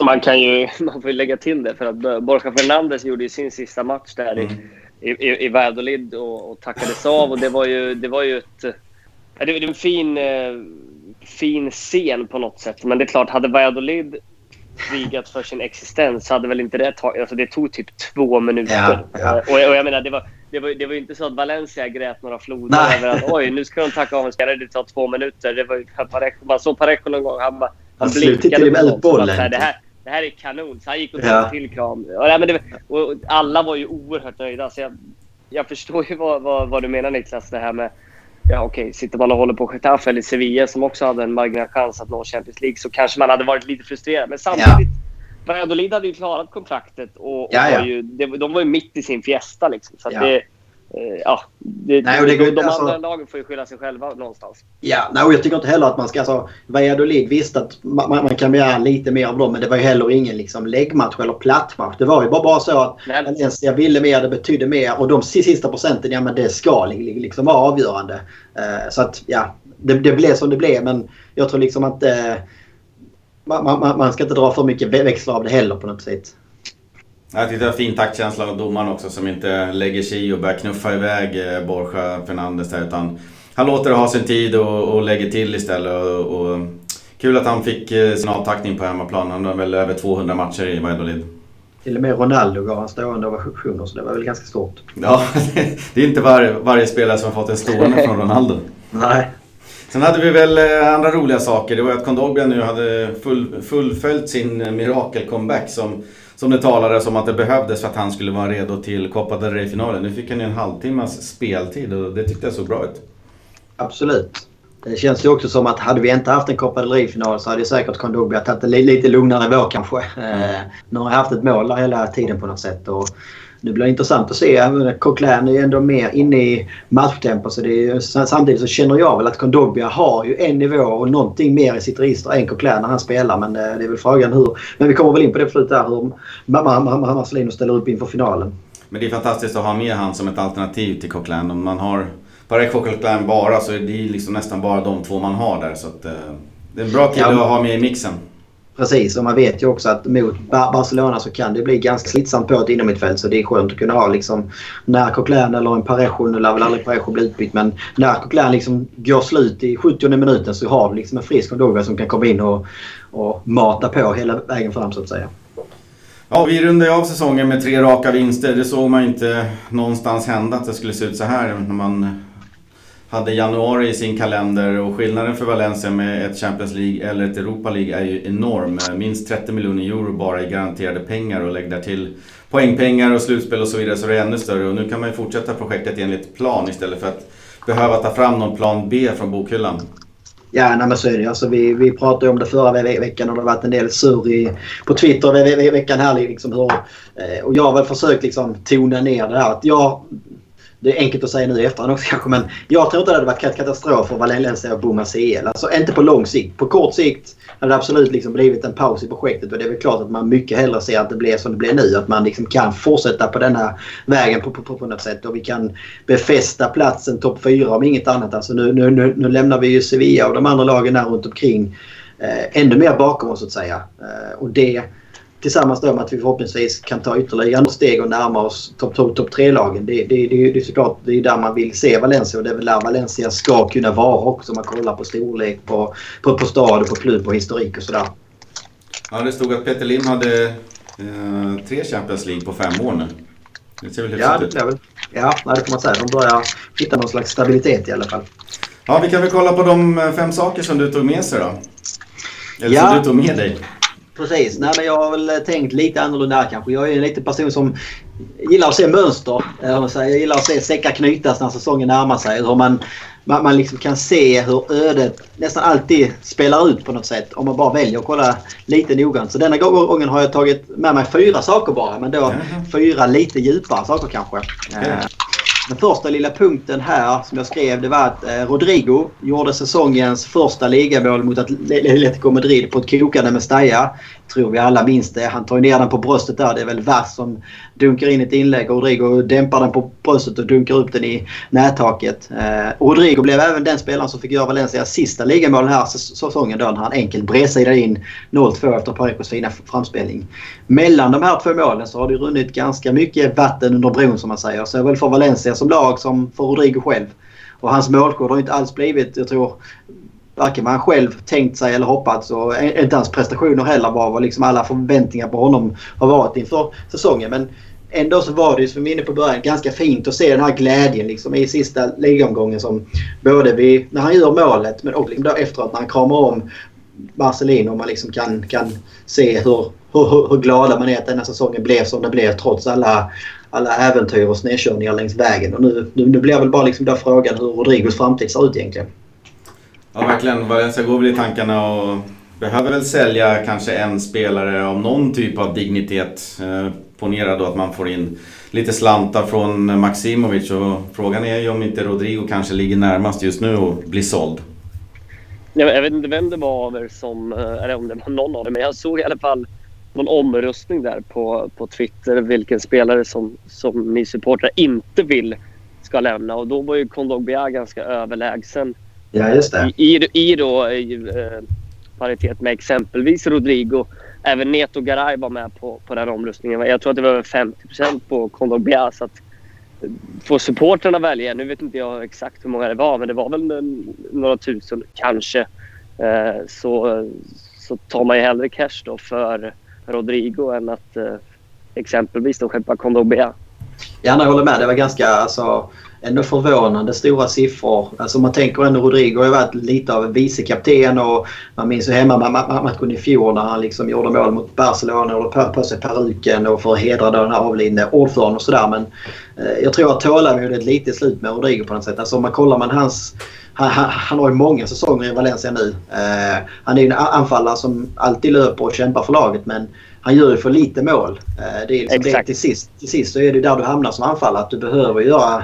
Man kan ju man får lägga till det för att Borja Fernandes gjorde ju sin sista match där mm. i, i, i Valladolid och, och tackades av. Och det var ju, det var ju ett... Det var en fin, eh, fin scen på något sätt. Men det är klart, hade Valladolid krigat för sin existens hade väl inte det tagit... Alltså det tog typ två minuter. Ja, ja. Och, och, jag menar, det var, det var, det var inte så att Valencia grät några floder Nej. över att oj, nu ska de tacka av en spelare. Det tar två minuter. Det var, man såg Parejo någon gång. Han, han blinkade på något. Bollen. Det här, det här är kanon. Så han gick och tog ja. till kram. Och, det, och alla var ju oerhört nöjda. Så jag, jag förstår ju vad, vad, vad, du menar Niklas. Det här med... Ja okej, okay, sitter man och håller på Getafe eller Sevilla som också hade en marginal chans att nå Champions League så kanske man hade varit lite frustrerad. Men samtidigt, ja. Valladolid hade ju klarat kontraktet och, och ja, ja. Var ju, de var ju mitt i sin fiesta. Liksom, så ja. det, ja, det, nej, det, de, de alltså, andra lagen får ju skylla sig själva någonstans. Ja, nej, och jag tycker inte heller att man ska... Alltså, Valladolid visste att man, man, kan begära lite mer av dem men det var ju heller ingen liksom, läggmatch eller plattmatch. Det var ju bara, bara så att Valencia ville mer, det betydde mer och de sista procenten, ja men det ska liksom vara avgörande. Uh, så att ja, det, det blev som det blev men jag tror liksom att uh, man, man, man ska inte dra för mycket växlar av det heller på något sätt. Jag tyckte det var fin taktkänsla av domaren också som inte lägger sig i och börjar knuffa iväg eh, Borja Fernandes där utan han låter det ha sin tid och, och lägger till istället. Och, och, kul att han fick eh, sin avtackning på hemmaplan. Han har väl över 200 matcher i Valladolid. Till och med Ronaldo gav han stående ovationer så det var väl ganska stort. Ja, det är inte var, varje spelare som har fått en stående från Ronaldo. Nej. Sen hade vi väl eh, andra roliga saker. Det var att Kondogbia nu hade full, fullföljt sin mirakel-comeback som, som det talades om att det behövdes för att han skulle vara redo till Copa del Rey-finalen. Nu fick han ju en halvtimmas speltid och det tyckte jag såg bra ut. Absolut. Det känns ju också som att hade vi inte haft en Copa del Rey-final så hade säkert Kondogbia tagit det lite lugnare vår kanske. Mm. nu har jag haft ett mål där hela tiden på något sätt. Och det blir intressant att se. Coquelin är ju ändå mer inne i matchtempo. Så det är, samtidigt så känner jag väl att Kondogbia har ju en nivå och någonting mer i sitt register än Coquelin när han spelar. Men eh, det är väl frågan hur... Men vi kommer väl in på det på slutet där hur Marcelino ställer upp inför finalen. Men det är fantastiskt att ha med han som ett alternativ till Coquelin. Om man har Parek Coquelin bara så är det liksom nästan bara de två man har där. Så att, eh, det är en bra kille ja. att ha med i mixen. Precis, och man vet ju också att mot Barcelona så kan det bli ganska slitsamt på ett innermittfält. Så det är skönt att kunna ha liksom när Coquelin eller en Parejo, nu lär väl aldrig Parejo bli utbytt, men när Coquelin liksom går slut i 70 minuten så har vi liksom en frisk Kondoga som kan komma in och, och mata på hela vägen fram så att säga. Ja, vi rundade av säsongen med tre raka vinster. Det såg man inte någonstans hända att det skulle se ut så här när man hade januari i sin kalender och skillnaden för Valencia med ett Champions League eller ett Europa League är ju enorm. Eh, minst 30 miljoner euro bara i garanterade pengar och lägg där till poängpengar och slutspel och så vidare så det är ännu större. Och nu kan man ju fortsätta projektet enligt plan istället för att behöva ta fram någon plan B från bokhyllan. Ja, nej, men så är det. Alltså, vi, vi pratade om det förra ve veckan och det har varit en del surr i, på Twitter ve ve veckan här. Liksom, hur, eh, och jag har väl försökt liksom, tona ner det här. Att jag det är enkelt att säga nu i efterhand också kanske men jag tror inte det hade varit katastrof för Valencia att bomma CL. Alltså inte på lång sikt. På kort sikt hade det absolut liksom blivit en paus i projektet och det är väl klart att man mycket hellre ser att det blir som det blir nu. Att man liksom kan fortsätta på den här vägen på, på, på, på något sätt och vi kan befästa platsen topp 4 om inget annat. Alltså nu, nu, nu, nu lämnar vi ju Sevilla och de andra lagen där runt omkring eh, ännu mer bakom oss så att säga. Eh, och det Tillsammans då med att vi förhoppningsvis kan ta ytterligare några steg och närma oss topp top, top 3-lagen. Det, det, det, det är såklart det är där man vill se Valencia och det är väl där Valencia ska kunna vara också om man kollar på storlek på, på, på stad och på klubb och historik och sådär. Ja, det stod att Peter Lim hade eh, tre Champions League på fem år nu. Det ser väl ja, det ut? Väl. Ja, det får man säga. De börjar hitta någon slags stabilitet i alla fall. Ja, vi kan väl kolla på de fem saker som du tog med sig då. Eller ja. som du tog med dig. Precis. Nej, men jag har väl tänkt lite annorlunda här kanske. Jag är en liten person som gillar att se mönster. Jag gillar att se säckar knytas när säsongen närmar sig. Hur man, man, liksom kan se hur ödet nästan alltid spelar ut på något sätt om man bara väljer att kolla lite noggrant. Så denna gången har jag tagit med mig fyra saker bara. Men då mm. fyra lite djupare saker kanske. Okay. Den första lilla punkten här som jag skrev det var att eh, Rodrigo gjorde säsongens första ligamål mot Atletico Madrid på ett kokande Mestalla tror vi alla minns det. Han tar ner den på bröstet där. Det är väl Vass som dunkar in ett inlägg Rodrigo dämpar den på bröstet och dunkar upp den i nättaket. Eh, Rodrigo blev även den spelaren som fick göra Valencias sista ligamål den här säsongen då när han enkelt bredsidade in 0-2 efter Parecos fina framspelning. Mellan de här två målen så har det runnit ganska mycket vatten under bron som man säger. Såväl för Valencia som lag som för Rodrigo själv. Och hans målkod har inte alls blivit, jag tror, varken vad han själv tänkt sig eller hoppats och inte hans prestationer heller var vad liksom alla förväntningar på honom har varit inför säsongen. Men ändå så var det ju som vi var inne på början ganska fint att se den här glädjen liksom i sista ligaomgången som både vid, när han gör målet men också liksom efteråt när han kramar om Marcelino och man liksom kan, kan se hur, hur, hur glada man är att denna säsongen blev som den blev trots alla, alla äventyr och snedkörningar längs vägen. Och nu, nu, nu blir väl bara liksom där frågan hur Rodrigos framtid ser ut egentligen. Ja, verkligen. Valencia går väl i tankarna och behöver väl sälja kanske en spelare av någon typ av dignitet. Eh, ponera då att man får in lite slantar från Maximovic och frågan är ju om inte Rodrigo kanske ligger närmast just nu och blir såld. Jag vet inte vem det var av er som, eh, eller om det var någon av er, men jag såg i alla fall någon omröstning där på, på Twitter vilken spelare som, som ni supportrar inte vill ska lämna och då var ju Kondogbia ganska överlägsen Ja, just det. I, i, då i, eh, paritet med exempelvis Rodrigo. Även Neto Garay var med på, på den omröstningen. Jag tror att det var över 50% på Condor Så att eh, få supportrarna välja. Nu vet inte jag exakt hur många det var, men det var väl några tusen kanske. Eh, så, så tar man ju hellre cash då för Rodrigo än att eh, exempelvis då skeppa Condor Ja, jag håller med. Det var ganska alltså, ändå förvånande stora siffror. Alltså man tänker ändå Rodrigo har varit lite av en vicekapten och man minns ju hemmamatchen i fjol när han liksom gjorde mål mot Barcelona och på, på sig peruken och för att hedra den här avlidne ordföranden och sådär. Men eh, jag tror att tålamodet är lite slut med Rodrigo på något sätt. Alltså om man kollar man hans han, han, han, har ju många säsonger i Valencia nu. Eh, han är ju en anfallare som alltid löper och kämpar för laget men han gör ju för lite mål. Eh, det är liksom det, till, sist, till sist så är det där du hamnar som anfallare. Att du behöver göra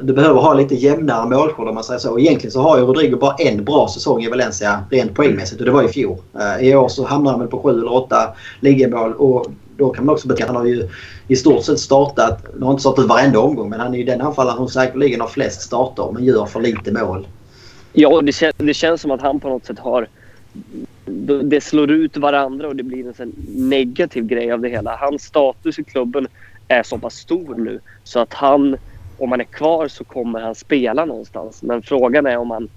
du behöver ha lite jämnare målskörd om man säger så. Egentligen så har ju Rodrigo bara en bra säsong i Valencia rent poängmässigt och det var i fjol. Eh, I år så hamnar han väl på sju eller åtta ligamål och då kan man också betänka att han har ju i stort sett startat, han har inte startat varenda omgång men han är ju den anfallaren som säkerligen har flest starter men gör för lite mål. Ja, det, kän det känns som att han på något sätt har det slår ut varandra och det blir en sån negativ grej av det hela. Hans status i klubben är så pass stor nu så att han om han är kvar så kommer han spela någonstans. Men frågan är om man,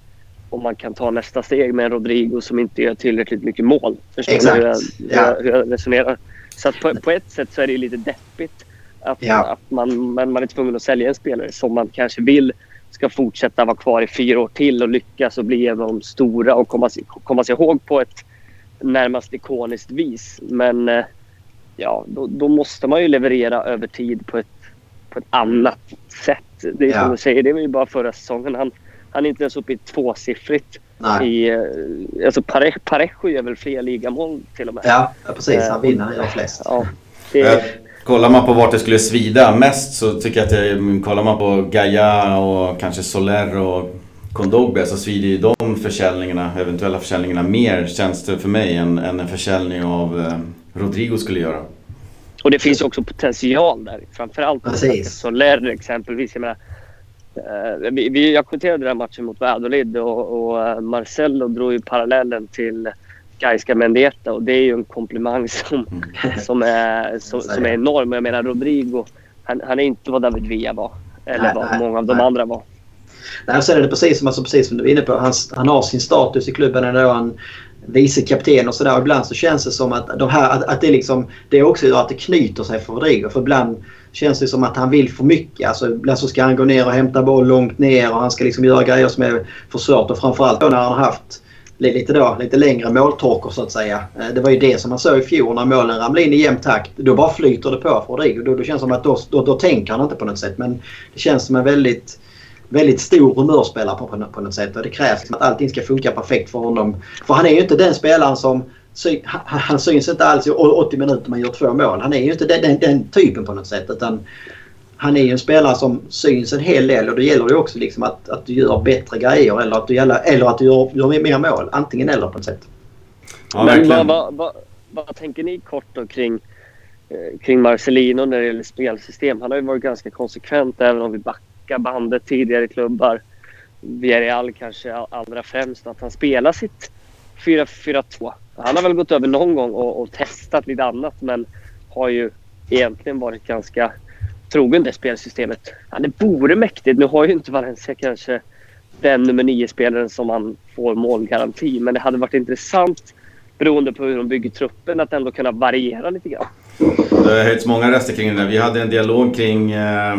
om man kan ta nästa steg med en Rodrigo som inte gör tillräckligt mycket mål. Förstår Exakt. du hur jag, ja. hur jag resonerar? Så att på, på, ett sätt så är det lite deppigt att, ja. att man, man, man är tvungen att sälja en spelare som man kanske vill ska fortsätta vara kvar i fyra år till och lyckas och bli en av de stora och komma, komma sig ihåg på ett närmast ikoniskt vis. Men eh, ja, då, då måste man ju leverera över tid på ett på ett annat sätt. Det är ja. som du säger, det var ju bara förra säsongen. Han, han är inte ens uppe i tvåsiffrigt. Nej. I, eh, alltså Parejo, Parejo gör väl fler ligamål till och med. Ja, precis. Han vinner. Han gör flest. Ja, det... Kollar man på vart det skulle svida mest så tycker jag att det, kollar man på Gaia och kanske Soler och Kondogbe så svider ju de försäljningarna, eventuella försäljningarna mer känns det för mig än, än en försäljning av eh, Rodrigo skulle göra. Och det finns också potential där. Framförallt Soler exempelvis. Jag menar, eh, vi, vi, jag kommenterade den matchen mot Valladolid och, och eh, Marcelo drog ju parallellen till Gaiska Mendieta och det är ju en komplimang som, mm. som, är, som, som är enorm. Jag menar Rodrigo, han, han är inte vad David Villa var. Eller nej, vad nej, många av de nej. andra var. Nej, sen är det precis som, alltså, precis som du är inne på. Han, han har sin status i klubben ändå. Han, vice kapten och sådär. Ibland så känns det som att, de här, att, att det, liksom, det också gör att det knyter sig för Rodrigo. För ibland känns det som att han vill för mycket. Alltså, ibland så ska han gå ner och hämta boll långt ner och han ska liksom göra grejer som är för svårt. Och framförallt då när han har haft lite, då, lite längre måltorkor så att säga. Eh, det var ju det som man såg i fjol när målen ramlade in i jämn takt. Då bara flyter det på för Rodrigo. Då, då känns det som att då, då, då tänker han inte på något sätt. Men det känns som en väldigt väldigt stor humörspelare på, på, på något sätt. Och det krävs liksom att allting ska funka perfekt för honom. För han är ju inte den spelaren som... Han syns inte alls i 80 minuter man gör två mål. Han är ju inte den, den, den typen på något sätt. Utan han är ju en spelare som syns en hel del och då gäller det också liksom att, att du gör bättre grejer eller att du, gäller, eller att du gör, gör mer mål. Antingen eller på något sätt. Ja, Men vad, vad, vad, vad, tänker ni kort då kring, eh, kring Marcelino när det gäller spelsystem? Han har ju varit ganska konsekvent även om vi backar backa bandet tidigare klubbar. Villarreal kanske allra främst. Att han spelar sitt 4-4-2. Han har väl gått över någon gång och, och, testat lite annat men har ju egentligen varit ganska trogen det spelsystemet. Ja, det vore mäktigt. Nu har ju inte Valencia kanske den nummer nio-spelaren som man får målgaranti. Men det hade varit intressant beroende på hur de bygger truppen att ändå kunna variera lite grann. Det har höjts många röster kring det där. Vi hade en dialog kring eh,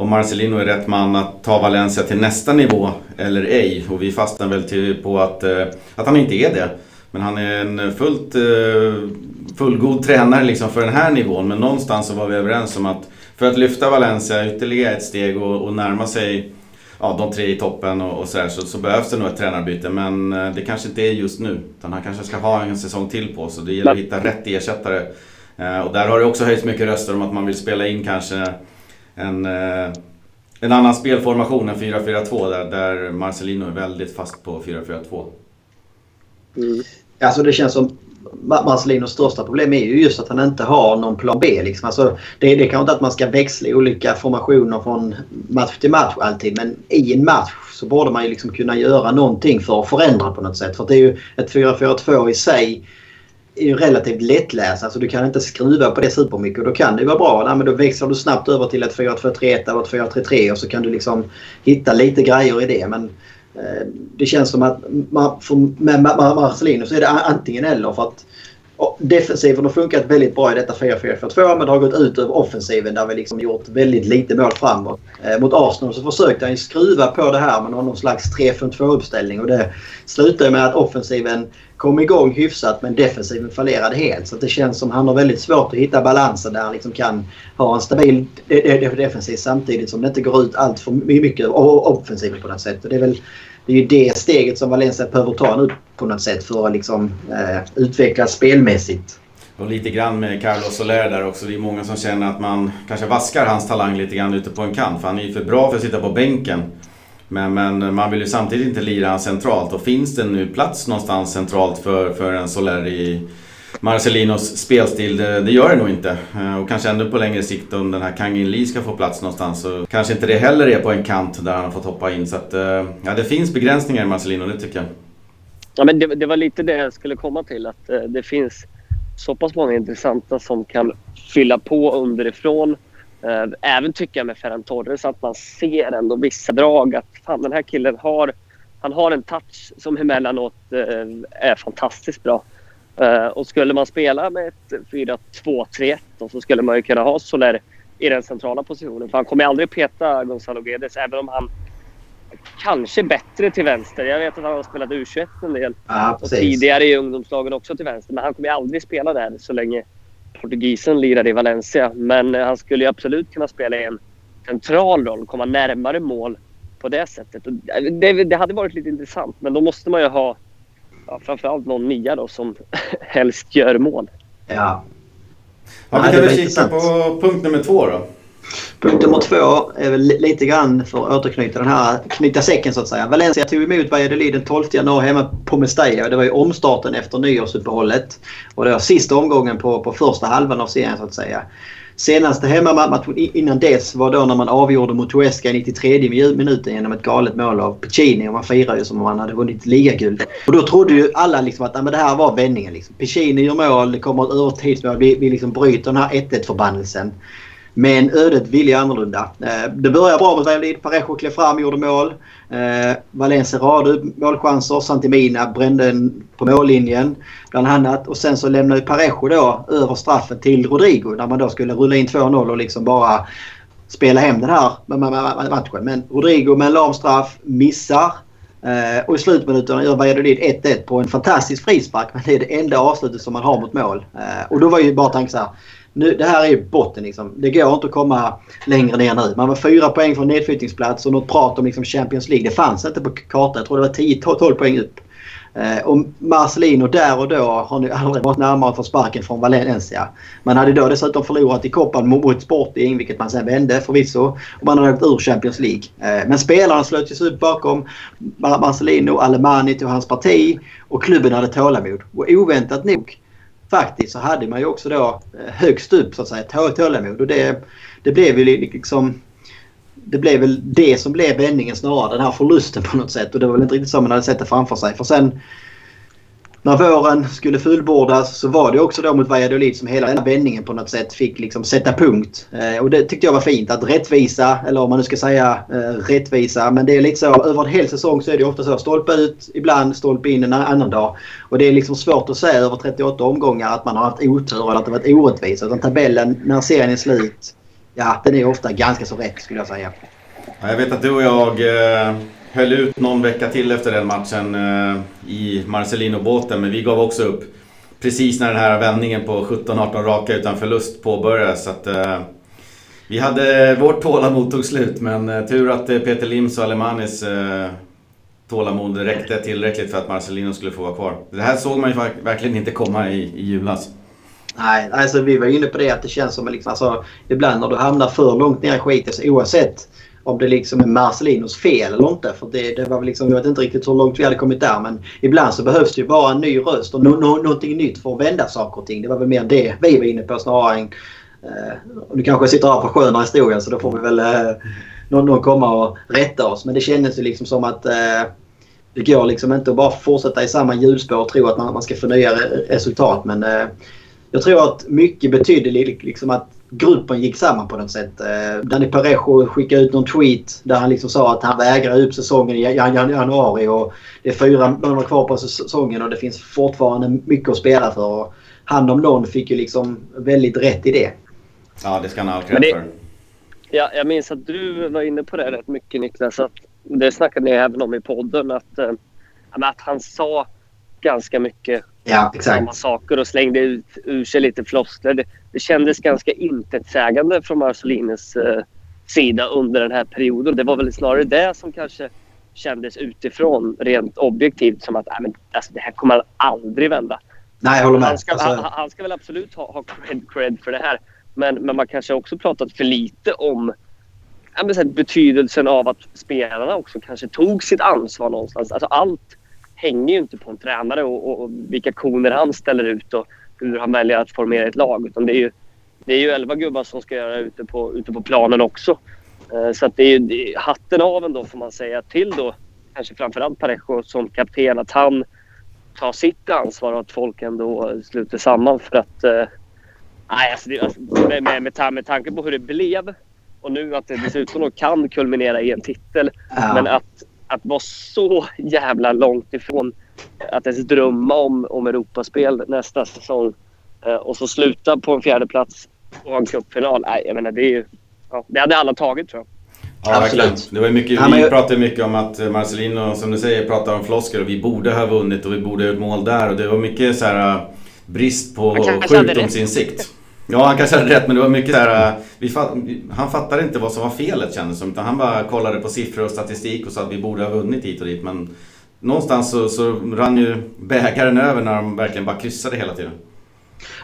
om Marcelino är rätt man att ta Valencia till nästa nivå eller ej. Och vi fastnade väl till på att, eh, att han inte är det. Men han är en fullt eh, fullgod tränare liksom för den här nivån. Men någonstans så var vi överens om att för att lyfta Valencia ytterligare ett steg och, och närma sig ja, de tre i toppen och, och så, så, så, behövs det nog ett tränarbyte. Men eh, det kanske inte är just nu. Utan han kanske ska ha en säsong till på sig. Det gäller att hitta rätt ersättare. Eh, och där har det också höjts mycket röster om att man vill spela in kanske en, eh, en annan spelformation än 4-4-2 där, där Marcelino är väldigt fast på 4-4-2. Mm. Alltså det känns som Marcelinos största problem är ju just att han inte har någon plan B. Liksom. Alltså, det, det kan inte att man ska växla olika formationer från match till match alltid. Men i en match så borde man ju liksom kunna göra någonting för att förändra på något sätt. För det är ju ett 4-4-2 i sig är ju relativt lättläst. Alltså du kan inte skruva på det supermycket då kan det vara bra. Nej, men då växlar du snabbt över till ett 4-2-3-1 eller ett 4-3-3 och så kan du liksom hitta lite grejer i det. Men eh, det känns som att man, för, med Marcelino så är det antingen eller. för att defensiven har funkat väldigt bra i detta 4-4-2 men det har gått ut över offensiven där vi liksom gjort väldigt lite mål framåt. Eh, mot Arsenal så försökte han skruva på det här med någon slags 3-5-2 uppställning och det slutade med att offensiven kom igång hyfsat men defensiven fallerade helt. Så det känns som han har väldigt svårt att hitta balansen där han liksom kan ha en stabil eh, eh, defensiv samtidigt som det inte går ut allt för mycket offensivt på något sätt. Och det är väl det är ju det steget som Valencia behöver ta nu på något sätt för att liksom, eh, utvecklas spelmässigt. Och lite grann med Carlos Soler där också. Det är många som känner att man kanske vaskar hans talang lite grann ute på en kant. För han är ju för bra för att sitta på bänken. Men, men man vill ju samtidigt inte lira centralt. Och finns det nu plats någonstans centralt för, för en Soler i Marcelinos spelstil, det, det, gör det nog inte. Eh, och kanske ännu på längre sikt om den här Kangin Lee ska få plats någonstans så kanske inte det heller är på en kant där han har fått hoppa in. Så att, eh, ja, det finns begränsningar i Marcelino, det tycker jag. Ja, men det, det var lite det jag skulle komma till. Att eh, det finns så pass många intressanta som kan fylla på underifrån. Även tycker jag med Ferran Torres att man ser ändå vissa drag. Att fan, den här killen har, han har en touch som emellanåt är fantastiskt bra. Uh, och skulle man spela med ett 4-2-3-1 så skulle man ju kunna ha Soler i den centrala positionen. För han kommer aldrig peta Gonzalo Guedes även om han kanske bättre till vänster. Jag vet att han har spelat U21 en del. Ja, och tidigare i ungdomslagen också till vänster. Men han kommer aldrig spela där så länge portugisen lirar i Valencia. Men uh, han skulle absolut kunna spela i en central roll, komma närmare mål på det sättet. Det, det hade varit lite intressant men då måste man ju ha ja, framförallt någon nia då som helst gör mål. Ja. ja vi kan väl kika på punkt nummer två då. Punkt nummer två är väl lite grann för att återknyta den här, knyta säcken så att säga. Valencia tog emot Valladolid den 12 januari hemma på Mestalla. Det var ju omstarten efter nyårsuppehållet. Och det var sista omgången på, på första halvan av serien så att säga. Senaste hemmamatchen innan dess var då när man avgjorde mot Huesca i 93 minuten genom ett galet mål av Piccini. Och man firade ju som om man hade vunnit ligaguld. Och då trodde ju alla liksom att men det här var vändningen. Liksom. Piccini gör mål, det kommer ett övertidsmål. Vi, vi liksom bryter den här 1-1 förbannelsen. Men ödet ville annorlunda. Eh, det började bra med Valid. Parejo klev fram och gjorde mål. Eh, Valencia radade upp målchanser. Santimina brände en på mållinjen bland annat. Och sen så lämnade Parejo då över straffet till Rodrigo när man då skulle rulla in 2-0 och liksom bara spela hem den här matchen. Men Rodrigo med en lam straff missar. Eh, och i slutminuterna gör Valladolid 1-1 på en fantastisk frispark. Men det är det enda avslutet som man har mot mål. Eh, och då var ju bara tanken så här nu, det här är botten. Liksom. Det går inte att komma längre ner nu. Man var fyra poäng från nedflyttningsplats och något prat om liksom Champions League. Det fanns inte på kartan. Jag tror det var 10-12 poäng upp. Eh, och Marcelino där och då har nu aldrig varit närmare att få sparken från Valencia. Man hade då dessutom förlorat i koppan mot Sporting, vilket man sen vände förvisso. Och man hade åkt ur Champions League. Eh, men spelarna slöt sig upp bakom Marcelino, Alemani tog hans parti och klubben hade tålamod. Och oväntat nog faktiskt så hade man ju också då eh, högst upp så att säga tålamod. Och det, det blev ju liksom... Det blev väl det som blev vändningen snarare. Den här förlusten på något sätt. Och det var väl inte riktigt så man hade sett det framför sig. För sen när våren skulle fullbordas så var det också då mot Valladolid som hela den vändningen på något sätt fick liksom sätta punkt. Eh, och det tyckte jag var fint. Att rättvisa, eller om man nu ska säga eh, rättvisa, men det är lite så över en hel säsong så är det ofta så. Stolpe ut ibland, stolpe in en annan dag. Och det är liksom svårt att säga över 38 omgångar att man har haft otur eller att det varit orättvist. Utan tabellen när serien är slut, ja den är ofta ganska så rätt skulle jag säga. Jag vet att du och jag eh höll ut någon vecka till efter den matchen eh, i Marcelino-båten, men vi gav också upp precis när den här vändningen på 17-18 raka utan förlust påbörjades. Så att, eh, vi hade, vårt tålamod tog slut, men eh, tur att Peter Lims och Alemanis tålamod räckte tillräckligt för att Marcelino skulle få vara kvar. Det här såg man ju verkligen inte komma i, i julas. Nej, alltså vi var inne på det att det känns som liksom, alltså, ibland när du hamnar för långt ner i skiten, oavsett om det liksom är Marcelinos fel eller inte. För det, det var väl liksom, jag vet inte riktigt hur långt vi hade kommit där men ibland så behövs det ju bara en ny röst och no, no, någonting nytt för att vända saker och ting. Det var väl mer det vi var inne på snarare än... Eh, nu kanske jag sitter här på skönare historien så då får vi väl eh, någon, någon komma och rätta oss. Men det kändes ju liksom som att eh, det går liksom inte att bara fortsätta i samma hjulspår och tro att man, man ska få nya resultat. Men eh, jag tror att mycket betydde liksom att gruppen gick samman på något sätt. Eh, Danny Parejo skickade ut någon tweet där han liksom sa att han vägrar upp säsongen i januari och det är fyra månader kvar på säsongen och det finns fortfarande mycket att spela för. han om någon fick ju liksom väldigt rätt i det. Ja, det ska han ha för. Ja, jag minns att du var inne på det rätt mycket Niklas. Att det snackade ni även om i podden. Att, äh, att han sa ganska mycket ja, exakt. samma saker och slängde ut ur sig lite floskler. Det, det kändes ganska intetsägande från Marcelines äh, sida under den här perioden. Det var väl snarare det som kanske kändes utifrån rent objektivt som att äh, men, alltså, det här kommer aldrig vända. Nej, jag håller med. Han ska, alltså... han, han ska väl absolut ha, ha cred, cred för det här. Men, men man kanske också pratat för lite om ja, men, här, betydelsen av att spelarna också kanske tog sitt ansvar någonstans. Alltså, allt hänger ju inte på en tränare och, och, och vilka koner han ställer ut och hur han väljer att formera ett lag. Utan det är ju, det är ju elva gubbar som ska göra ute på, ute på planen också. Uh, så att det är ju det hatten av ändå får man säga till då kanske framförallt Parejo som kapten att han tar sitt ansvar och att folk ändå sluter samman för att uh, Nej, alltså, det, alltså med, med, med, med tanke på hur det blev och nu att det dessutom kan kulminera i en titel. Ja. Men att, att vara så jävla långt ifrån att ens drömma om, om Europaspel nästa säsong eh, och så sluta på en fjärde plats och en cupfinal. Nej, jag menar det är ju... Ja, det hade alla tagit tror jag. Ja, verkligen. Det var mycket, vi pratade mycket om att Marcelino, som du säger, pratar om floskler och vi borde ha vunnit och vi borde ha gjort mål där. Och det var mycket så här eh, brist på sjukdomsinsikt. Ja, han kanske hade rätt men det var mycket där. Fatt, han fattade inte vad som var felet kändes som. Utan han bara kollade på siffror och statistik och sa att vi borde ha vunnit hit och dit. Men någonstans så, så rann ju bägaren över när de verkligen bara kryssade hela tiden.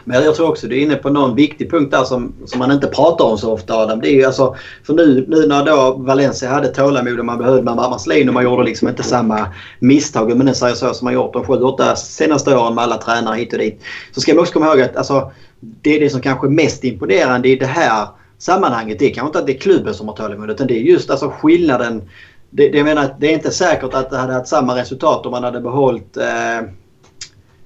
Men jag tror också du är inne på någon viktig punkt där som, som man inte pratar om så ofta Adam. Det är ju alltså, för nu, nu när då Valencia hade tålamod och man behövde man Marcelino och man gjorde liksom inte samma misstag om man säger så som man gjort de 7-8 senaste åren med alla tränare hit och dit. Så ska man också komma ihåg att alltså, det är det som kanske är mest imponerande i det här sammanhanget. Det är kanske inte att det är klubben som har tålamod utan det är just alltså skillnaden. Det, det, jag menar, det är inte säkert att det hade haft samma resultat om man hade behållit eh,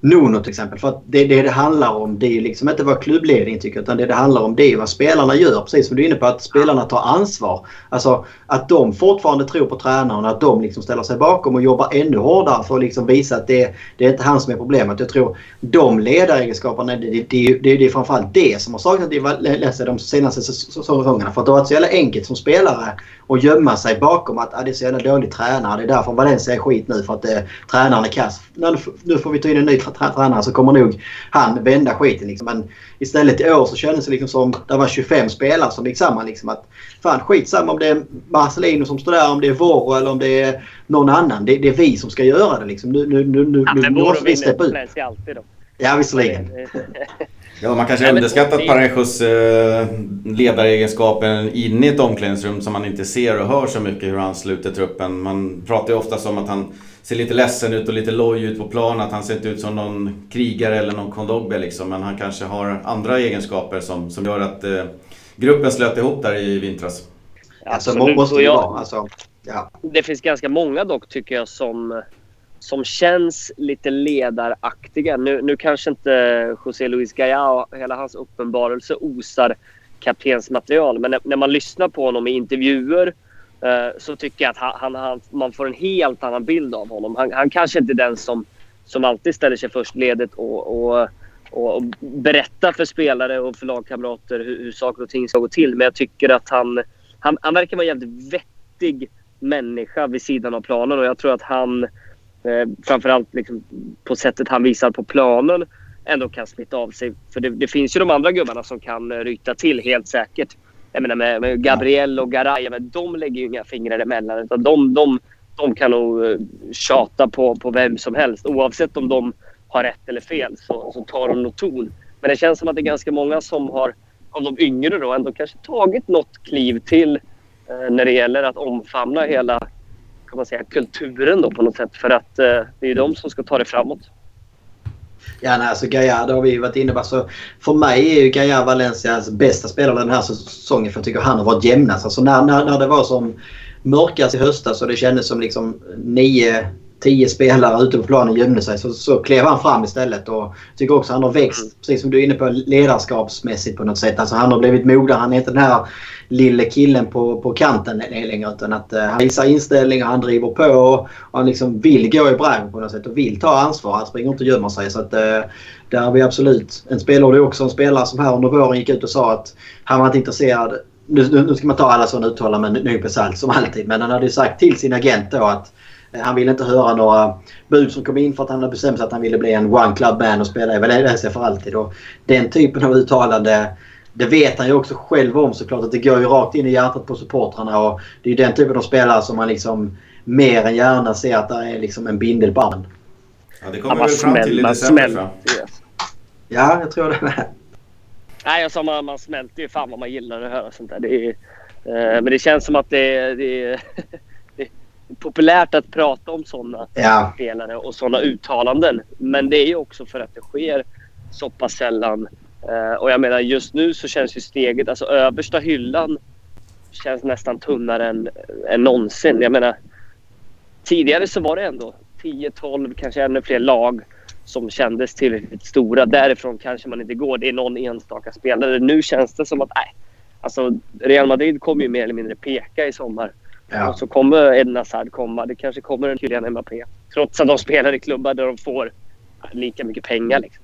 Nuno till exempel. För att det, det det handlar om det är liksom inte vad klubbledningen tycker utan det det handlar om det är vad spelarna gör. Precis som du är inne på att spelarna tar ansvar. Alltså att de fortfarande tror på tränaren att de liksom ställer sig bakom och jobbar ännu hårdare för att liksom visa att det, det är inte han som är problemet. Jag tror de ledaregenskaperna, det, det, det, det, det är framförallt det som har saknat i Valencia de senaste säsongerna. För att det har varit så jävla enkelt som spelare att gömma sig bakom att ah, det är så jävla dålig tränare. Det är därför Valencia är skit nu för att eh, tränaren är kass. Nu får vi ta in en ny tränare så kommer nog han vända skiten. Liksom. Men istället i år så kändes det liksom som det var 25 spelare som gick samman. Liksom, att, fan skitsamma om det är Marcelino som står där, om det är Voro eller om det är någon annan. Det, det är vi som ska göra det. Liksom. Nu, nu, nu, nu, ja, nu måste vi släppa ut. alltid då. Ja, visserligen. Ja, man kanske underskattat Parejos eh, ledaregenskaper inne i ett omklädningsrum som man inte ser och hör så mycket hur han sluter truppen. Man pratar ju ofta om att han ser lite ledsen ut och lite loj ut på plan. Att han ser inte ut som någon krigare eller någon kondogbe liksom. Men han kanske har andra egenskaper som, som gör att eh, gruppen slöt ihop där i vintras. Alltså, måste det vara. Alltså, ja. Det finns ganska många dock tycker jag som, som känns lite ledaraktiga. Nu, nu kanske inte José Luis Gaya och hela hans uppenbarelse osar kaptensmaterial. Men när, när man lyssnar på honom i intervjuer Eh, så tycker jag att han, han, man får en helt annan bild av honom. Han, han kanske inte är den som, som alltid ställer sig först ledet och, och, och, och berättar för spelare och för lagkamrater hur, hur saker och ting ska gå till. Men jag tycker att han, han, han verkar vara en jävligt vettig människa vid sidan av planen och jag tror att han eh, framförallt liksom, på sättet han visar på planen ändå kan smitta av sig. För det, det finns ju de andra gubbarna som kan eh, ryta till helt säkert jag menar med, med Gabriel och Garay, men de lägger ju inga fingrar emellan. Utan de, de, de kan nog eh, tjata på, på vem som helst. Oavsett om de har rätt eller fel så, så tar de nog ton. Men det känns som att det är ganska många som har, av de yngre då, ändå kanske tagit något kliv till eh, när det gäller att omfamna hela kan man säga, kulturen då på något sätt. För att eh, det är ju de som ska ta det framåt. Ja, nej, alltså Gaia, det har vi varit inne på. Alltså, för mig är ju Gaia Valencias bästa spelare den här säsongen. För jag tycker han har varit jämnast. Alltså när, när, när det var som mörkast i höstas och det kändes som liksom nio tio spelare ute på planen gömde sig så, så klev han fram istället. Och tycker också han har växt, mm. precis som du är inne på, ledarskapsmässigt på något sätt. Alltså han har blivit mognare. Han är inte den här lille killen på, på kanten längre. Utan att uh, han visar inställning och han driver på och, han liksom vill gå i bräschen på något sätt och vill ta ansvar. Han springer inte och gömmer sig. Så att, uh, där har vi absolut en spelare. Det är också en spelare som här under våren gick ut och sa att han var inte intresserad nu, nu ska man ta alla sådana uttalanden med en nypa salt som alltid. Men han hade sagt till sin agent då att eh, han ville inte höra några bud som kom in för att han hade bestämt sig att han ville bli en one club man och spela i Valencia för alltid. Och den typen av uttalande det vet han ju också själv om såklart att det går ju rakt in i hjärtat på supportrarna och det är ju den typen av spelare som man liksom mer än gärna ser att det är liksom en bindel på armen. Ja, det kommer ja, väl fram till i december. Ja, jag tror det med. Nej, jag sa man, man smälter ju. Fan vad man gillar att höra sånt där. Det är, eh, men det känns som att det, det, det är populärt att prata om sådana ja. spelare och sådana uttalanden. Men det är ju också för att det sker så pass sällan. Eh, och jag menar just nu så känns ju steget, alltså översta hyllan känns nästan tunnare än, än någonsin. Jag menar tidigare så var det ändå 10, 12, kanske ännu fler lag som kändes tillräckligt stora. Därifrån kanske man inte går. Det är någon enstaka spelare. Nu känns det som att nej, alltså Real Madrid kommer ju mer eller mindre peka i sommar. Ja. Och så kommer Eden Hazard komma. Det kanske kommer en Kylian Mbappé. Trots att de spelar i klubbar där de får lika mycket pengar. Liksom.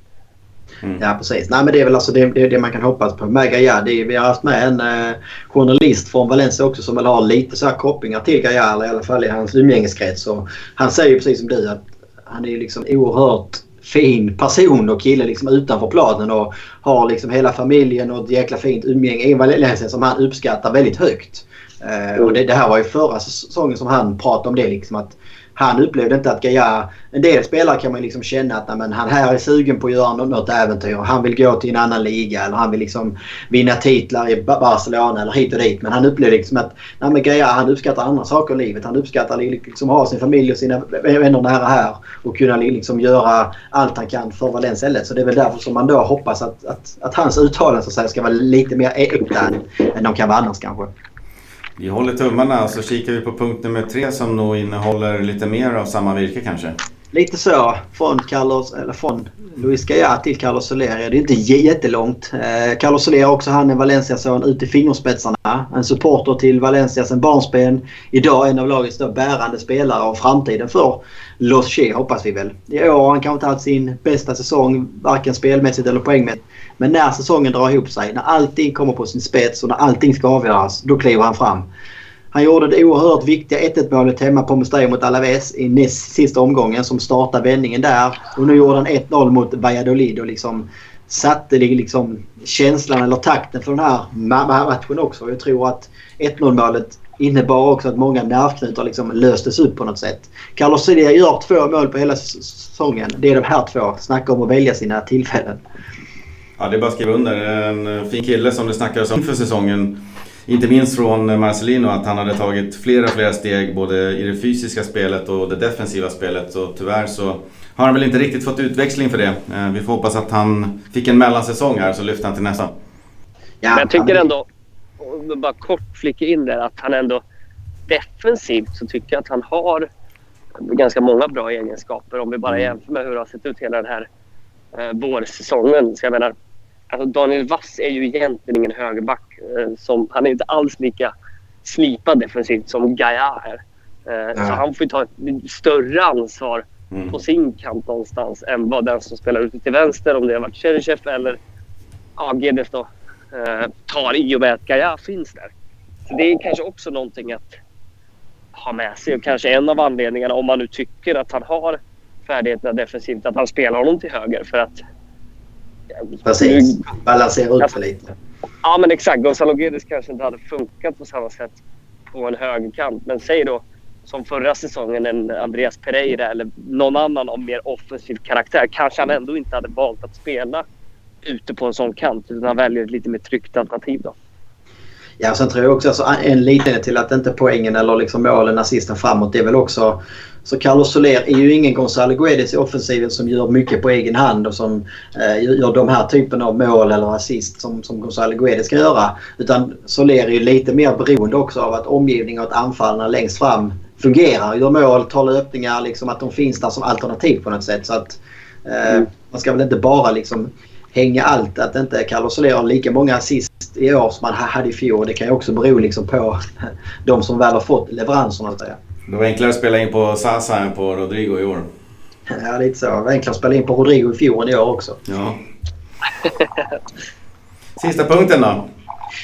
Mm. Ja precis. Nej, men det är väl alltså det, det, det man kan hoppas på med Gaia. vi har haft med en eh, journalist från Valencia också som väl har lite så här kopplingar till Gaia. Eller i alla fall i hans umgängeskrets. Och han säger ju precis som du att han är liksom oerhört fin person och kille liksom utanför planen och har liksom hela familjen och ett jäkla fint umgänge i Valencia som han uppskattar väldigt högt. Mm. och det, det, här var ju förra säsongen som han pratade om det liksom att han upplevde inte att Gaia... En del spelare kan man liksom känna att men, han här är sugen på att göra något äventyr. Han vill gå till en annan liga eller han vill liksom vinna titlar i Barcelona eller hit och dit. Men han upplevde liksom att nej, men Gaia han uppskattar andra saker i livet. Han uppskattar liksom att ha sin familj och sina vänner nära här och kunna liksom göra allt han kan för Valencia Så det är väl därför som man då hoppas att, att, att hans uttalanden så att säga, ska vara lite mer e-, äkta än, än de kan vara annars kanske. Vi håller tummarna så kikar vi på punkt nummer tre som nog innehåller lite mer av samma virke kanske. Lite så. Från, Carlos, eller från Luis Gaya till Carlos Soler. Det är inte jättelångt. Eh, Carlos Soler också han är Valencia-son ut i fingerspetsarna. En supporter till Valencia sen barnsben. Idag en av lagets då bärande spelare av framtiden för Los Che hoppas vi väl. I år har han kanske inte haft sin bästa säsong varken spelmässigt eller poängmässigt. Men när säsongen drar ihop sig, när allting kommer på sin spets och när allting ska avgöras, då kliver han fram. Han gjorde det oerhört viktiga 1-1 målet hemma på Mestalla mot Alaves i näst sista omgången som startade vändningen där. Och nu gjorde han 1-0 mot Valladolid och liksom satte liksom känslan eller takten för den här matchen också. Jag tror att 1-0 målet innebar också att många nervknutar liksom löstes upp på något sätt. Carlos Celia gör två mål på hela säsongen. Det är de här två. Snacka om att välja sina tillfällen. Ja, det är bara att skriva under. En eh, fin kille som det snackades om för säsongen. Inte minst från Marcelino att han hade tagit flera, flera steg både i det fysiska spelet och det defensiva spelet. Så tyvärr så har han väl inte riktigt fått utväxling för det. Eh, vi får hoppas att han fick en mellansäsong här så lyfter han till nästa. Ja, Men jag tycker ändå, bara kort flika in där, att han ändå defensivt så tycker jag att han har ganska många bra egenskaper om vi bara mm. jämför med hur det har sett ut hela den här eh, vårsäsongen. Så jag menar, Alltså Daniel Wass är ju egentligen ingen högerback. Eh, som, han är inte alls lika slipad defensivt som Gaia är. Eh, så han får ta ett större ansvar mm. på sin kant någonstans än vad den som spelar ute till vänster, om det har varit Cheryshev eller ja, Gedes då, eh, tar i och med att Gaia finns där. Så det är kanske också någonting att ha med sig och kanske en av anledningarna om man nu tycker att han har färdigheterna defensivt, att han spelar honom till höger för att Precis. Balansera ut för lite. Ja, men exakt. Gonzalo Guedes kanske inte hade funkat på samma sätt på en högerkant. Men säg då som förra säsongen en Andreas Pereira eller någon annan av mer offensiv karaktär. Kanske han ändå inte hade valt att spela ute på en sån kant utan han väljer ett lite mer tryggt alternativ då. Ja, sen tror jag också alltså, en liten till att inte poängen eller liksom målen, assisten framåt, det är väl också så Carlos Soler är ju ingen Gonzalo Guedes i offensiven som gör mycket på egen hand och som eh, gör de här typen av mål eller assist som, som Gonzalo Guedes ska göra. Utan Soler är ju lite mer beroende också av att omgivningen och att anfallarna längst fram fungerar, gör mål, tar löpningar. Liksom, att de finns där som alternativ på något sätt. Så att, eh, mm. Man ska väl inte bara liksom hänga allt. Att inte Carlos Soler har lika många assist i år som han hade i fjol. Det kan ju också bero liksom på de som väl har fått leveranserna. Det var enklare att spela in på Sasa än på Rodrigo i år. Ja, lite så. Det var enklare att spela in på Rodrigo i fjol än i år också. Ja. Sista punkten då?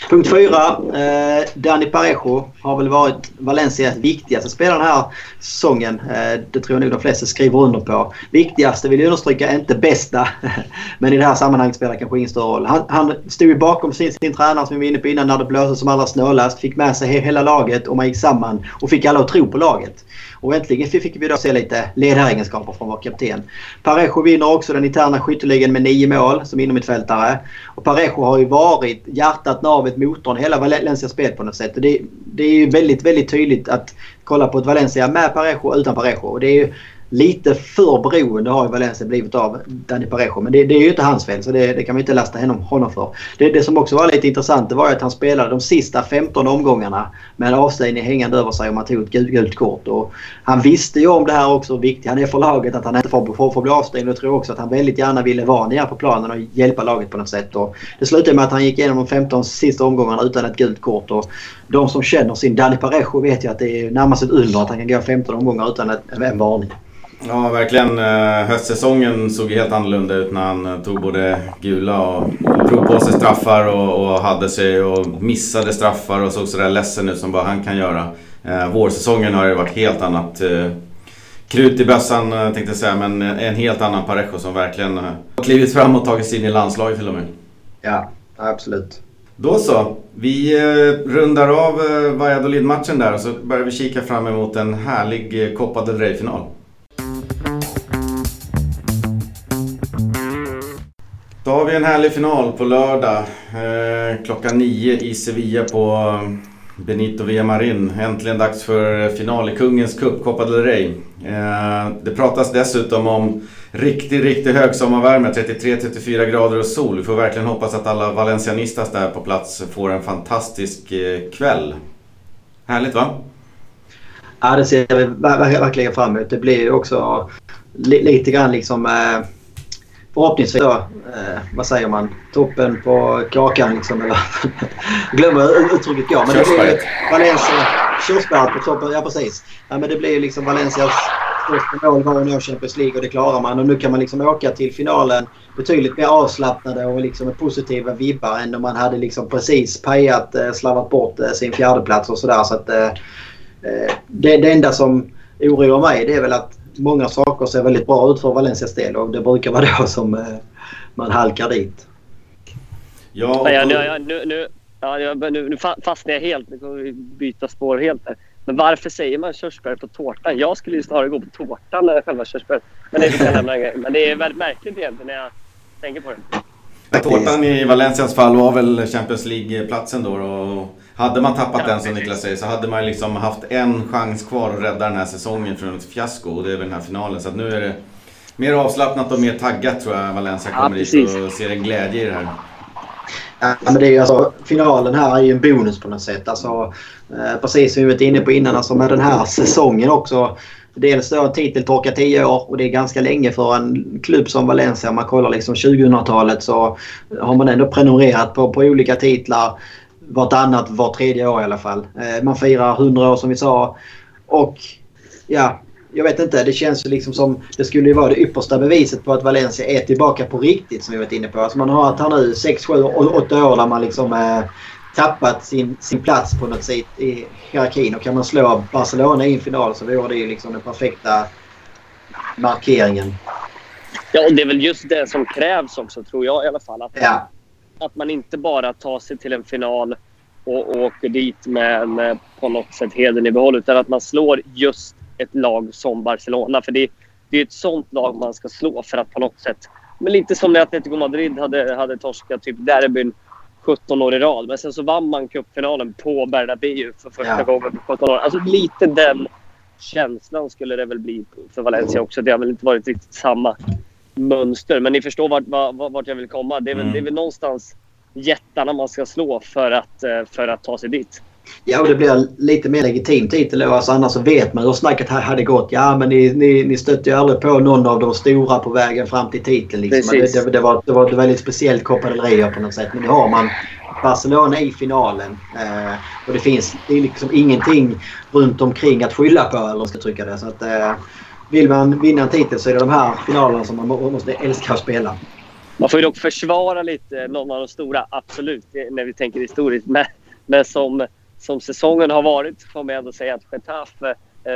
Punkt fyra. Eh, Dani Parejo har väl varit Valencias viktigaste spelare den här säsongen. Eh, det tror jag nog de flesta skriver under på. Viktigaste vill jag understryka, inte bästa. Men i det här sammanhanget spelar det kanske ingen större roll. Han, han stod ju bakom sin, sin tränare som vi var inne på innan när det blåste som allra snålast. Fick med sig hela laget och man gick samman och fick alla att tro på laget. Och äntligen fick vi då se lite ledaregenskaper från vår kapten. Parejo vinner också den interna skytteligan med nio mål som innermittfältare. Och Parejo har ju varit hjärtat, navet, motorn hela Valencias spel på något sätt. Och det, det är ju väldigt, väldigt tydligt att kolla på ett Valencia med Parejo och utan Parejo. Och det är ju lite för beroende har ju Valencia blivit av Dani Parejo. Men det, det, är ju inte hans fel så det, det kan vi inte lasta honom, honom för. Det, det, som också var lite intressant det var att han spelade de sista 15 omgångarna med en avstängning hängande över sig och man tog ett gult, gult kort. Och han visste ju om det här också hur viktigt han är för laget att han inte får, får, får bli avstängd. Jag tror också att han väldigt gärna ville vara nere på planen och hjälpa laget på något sätt. Och det slutade med att han gick igenom de 15 sista omgångarna utan ett gult kort. Och de som känner sin Dani Parejo vet ju att det är närmast ett under att han kan gå 15 omgångar utan ett, en varning. Ja, verkligen. Eh, höstsäsongen såg helt annorlunda ut när han eh, tog både gula och, drog på sig straffar och, och, hade sig och missade straffar och såg sådär ledsen ut som bara han kan göra. Eh, vårsäsongen har det varit helt annat. Krut i bössan tänkte jag säga, men en helt annan Parejo som verkligen har klivit fram och tagit sig in i landslaget till och med. Ja, absolut. Då så. Vi rundar av Valladolid-matchen där och så börjar vi kika fram emot en härlig Copa del Rey-final. Då har vi en härlig final på lördag. Eh, klockan nio i Sevilla på eh, Benito Villamarin. Äntligen dags för final i Kungens Cup, Copa del Rey. Eh, det pratas dessutom om riktig, riktig högsommarvärme. 33-34 grader och sol. Vi får verkligen hoppas att alla valencianistas där på plats får en fantastisk eh, kväll. Härligt va? Ja, det ser vi verkligen fram emot. Det blir ju också lite grann liksom eh, förhoppningsvis då, eh, vad säger man, toppen på kakan liksom. Eller, glömmer uttrycket går. Men det blir Valencia, körsbäret på toppen, ja precis. Ja, men det blir liksom Valencias största mål var att nå Champions League och det klarar man. Och nu kan man liksom åka till finalen betydligt mer avslappnade och liksom med positiva vibbar än om man hade liksom precis pajat, eh, slavat bort eh, sin fjärdeplats och sådär. Så att, eh, eh, det, det enda som oroar mig det är väl att många saker ser väldigt bra ut för Valencias del och det brukar vara då som eh, man halkar dit. Ja, ja, nu, ja, nu, nu, ja, nu, nu fastnar jag helt. Nu kommer vi byta spår helt där. Men varför säger man körsbär på tårtan? Jag skulle ju snarare gå på tårtan än själva körsbäret. Men det är, Men det är väldigt märkligt egentligen när jag tänker på det. Tårtan i Valencias fall var väl Champions League-platsen då. Och hade man tappat ja, den som Niklas säger så hade man liksom haft en chans kvar att rädda den här säsongen från ett fiasko och det är väl den här finalen. Så nu är det mer avslappnat och mer taggat tror jag Valencia kommer ja, dit och ser en glädje i det här. Ja, men det är alltså, finalen här är ju en bonus på något sätt. Alltså, eh, precis som vi varit inne på innan, alltså med den här säsongen också. Dels då titeltorka 10 år och det är ganska länge för en klubb som Valencia. Om man kollar liksom 2000-talet så har man ändå prenumererat på, på olika titlar vartannat, var tredje år i alla fall. Eh, man firar 100 år som vi sa. Och ja, jag vet inte. Det känns ju liksom som det skulle ju vara det yppersta beviset på att Valencia är tillbaka på riktigt som vi varit inne på. Alltså man har haft här nu 6, 7, 8 år där man liksom eh, tappat sin, sin plats på något sätt i hierarkin. Och kan man slå Barcelona i en final så vore det ju liksom den perfekta markeringen. Ja, och det är väl just det som krävs också tror jag i alla fall. Att ja att man inte bara tar sig till en final och, åker dit med, med på något sätt hedern i behåll utan att man slår just ett lag som Barcelona. För det, det är ett sånt lag man ska slå för att på något sätt... Men lite som när Atletico Madrid hade, hade torskat typ derbyn 17 år i rad. Men sen så vann man cupfinalen på Bernabéu för första ja. gången på 17 år. Alltså lite den känslan skulle det väl bli för Valencia också. Det har väl inte varit riktigt samma mönster. Men ni förstår vart, vart, vart jag vill komma. Det är, väl, mm. det är väl någonstans jättarna man ska slå för att, eh, för att ta sig dit. Ja, och det blir lite mer legitim titel då. Alltså, annars så vet man hur snacket hade gått. Ja, men ni, ni, ni stötte ju aldrig på någon av de stora på vägen fram till titeln. Liksom. Det, det, det, var, det var ett väldigt speciellt Rey på något sätt. Men nu har man Barcelona i finalen. Eh, och det finns det är liksom ingenting runt omkring att skylla på eller ska trycka det. Så att, eh, vill man vinna en titel så är det de här finalerna som man måste älska att spela. Man får ju dock försvara lite någon av de stora, absolut, eh, när vi tänker historiskt. Men, men som, som säsongen har varit så får man ändå säga att Getafe eh,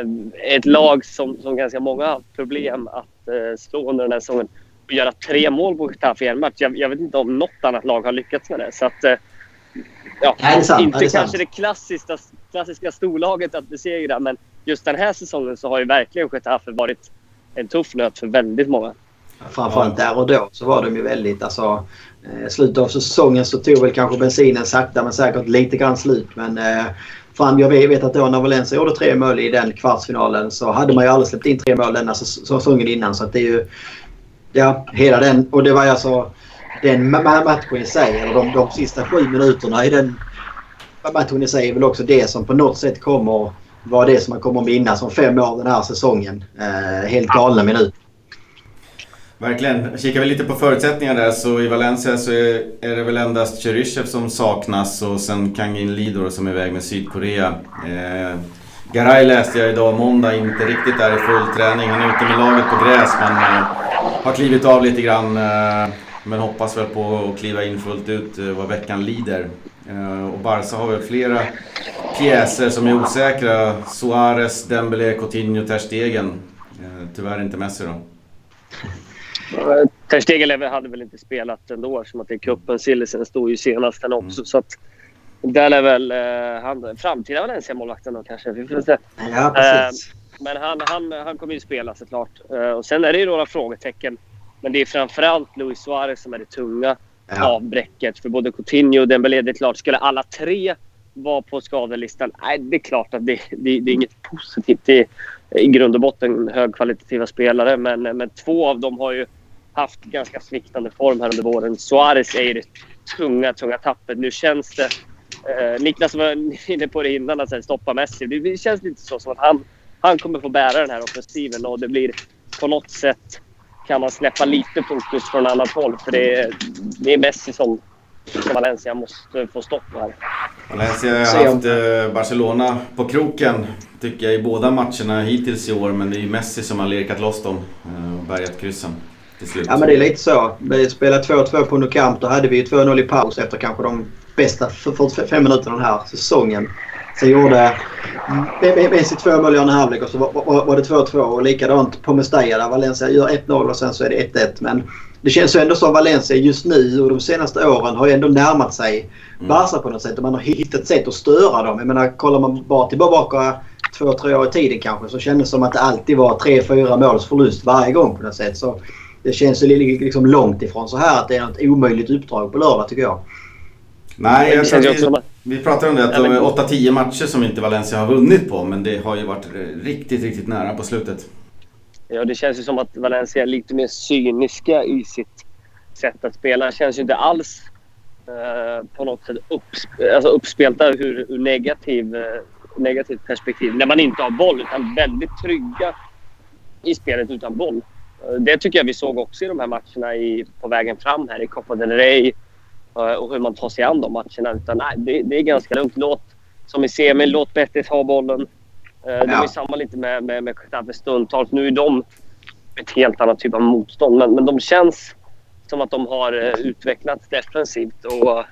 är ett lag som, som ganska många har haft problem att eh, slå under den här säsongen. Att göra tre mål på Getafe i en match. Jag, jag, vet inte om något annat lag har lyckats med det. Så att, eh, ja, det sant, inte det kanske det klassiska, klassiska storlaget att besegra, men just den här säsongen så har ju verkligen Getafe varit en tuff nöt för väldigt många. Framförallt där och då så var de ju väldigt... Alltså, eh, slutet av säsongen så tog väl kanske bensinen sakta men säkert lite grann slut. Men eh, fram, jag vet att då när Valencia gjorde tre mål i den kvartsfinalen så hade man ju aldrig släppt in tre mål den säsongen innan. Så att det är ju... Ja, hela den... Och det var alltså den matchen i sig, eller de, de sista sju minuterna i den matchen i sig är väl också det som på något sätt kommer vara det som man kommer minnas om fem år den här säsongen. Eh, helt galna minuter. Verkligen. Kikar vi lite på förutsättningarna där så i Valencia så är, är det väl endast Cheryshev som saknas och sen Kangin Lidor som är iväg med Sydkorea. Eh, Garay läste jag idag måndag inte riktigt där i full träning. Han är ute med laget på gräs men eh, har klivit av lite grann. Eh, men hoppas väl på att kliva in fullt ut eh, vad veckan lider. Eh, och Barca har väl flera pjäser som är osäkra. Suarez, Dembélé, Coutinho, Ter Stegen. Eh, tyvärr inte Messi då. Ter Stegen hade väl inte spelat ändå eftersom att det är cupen. Sillisen stod ju senast den också. Mm. Så att där är väl eh, han, framtida Valencia-målvakten då kanske. Vi får se. Ja, precis. Eh, men han, han, han kommer ju spela såklart. Eh, och sen är det ju några frågetecken. Men det är framförallt Luis Suarez som är det tunga ja. avbräcket för både Coutinho och Dembélé. Det är klart, skulle alla tre vara på skadelistan? Nej, det är klart att det, det, det är inget positivt. Det är i grund och botten högkvalitativa spelare, men, men två av dem har ju haft ganska sviktande form här under våren. Suarez är ju det tunga, tunga tappet. Nu känns det... Eh, Niklas var inne på det innan, att stoppa Messi. Det, känns lite så som att han, han kommer få bära den här offensiven och det blir på något sätt kan man släppa lite fokus från annat håll. För det är, det är Messi som, som Valencia måste få stopp på här. Valencia har haft eh, Barcelona på kroken tycker jag i båda matcherna hittills i år. Men det är Messi som har lirkat loss dem eh, och bärgat kryssen. Till slut. Ja men det är lite så. Vi spelade 2-2 på Nou Camp. Då hade vi 2-0 i paus efter kanske de bästa 45 minuterna den här säsongen. Sen gjorde Messi två mål i andra halvlek och så var, var, var det 2-2 och likadant på Mestalla där Valencia gör 1-0 och sen så är det 1-1. Men det känns ju ändå som Valencia just nu och de senaste åren har ju ändå närmat sig mm. Barca på något sätt. Och man har hittat sätt att störa dem. Jag menar kollar man bara tillbaka två, tre år i tiden kanske så kändes det som att det alltid var tre, fyra måls förlust varje gång på något sätt. Så det känns ju liksom långt ifrån så här att det är något omöjligt uppdrag på lördag tycker jag. Nej, jag tror vi, vi pratar om det att det är 8-10 matcher som inte Valencia har vunnit på men det har ju varit riktigt, riktigt nära på slutet. Ja, det känns ju som att Valencia är lite mer cyniska i sitt sätt att spela. Det känns ju inte alls eh, på något sätt uppsp alltså uppspelta ur, ur negativ, eh, negativt perspektiv när man inte har boll utan väldigt trygga i spelet utan boll. Eh, det tycker jag vi såg också i de här matcherna i, på vägen fram här i Copa del Rey och hur man tar sig an de matcherna. Utan, nej, det, det är ganska lugnt. Låt, som i semin, låt Betis ha bollen. Eh, ja. Det är samma lite med, med, med Getafe stundtals. Nu är de ett helt annat typ av motstånd. Men, men de känns som att de har uh, utvecklats defensivt. Och,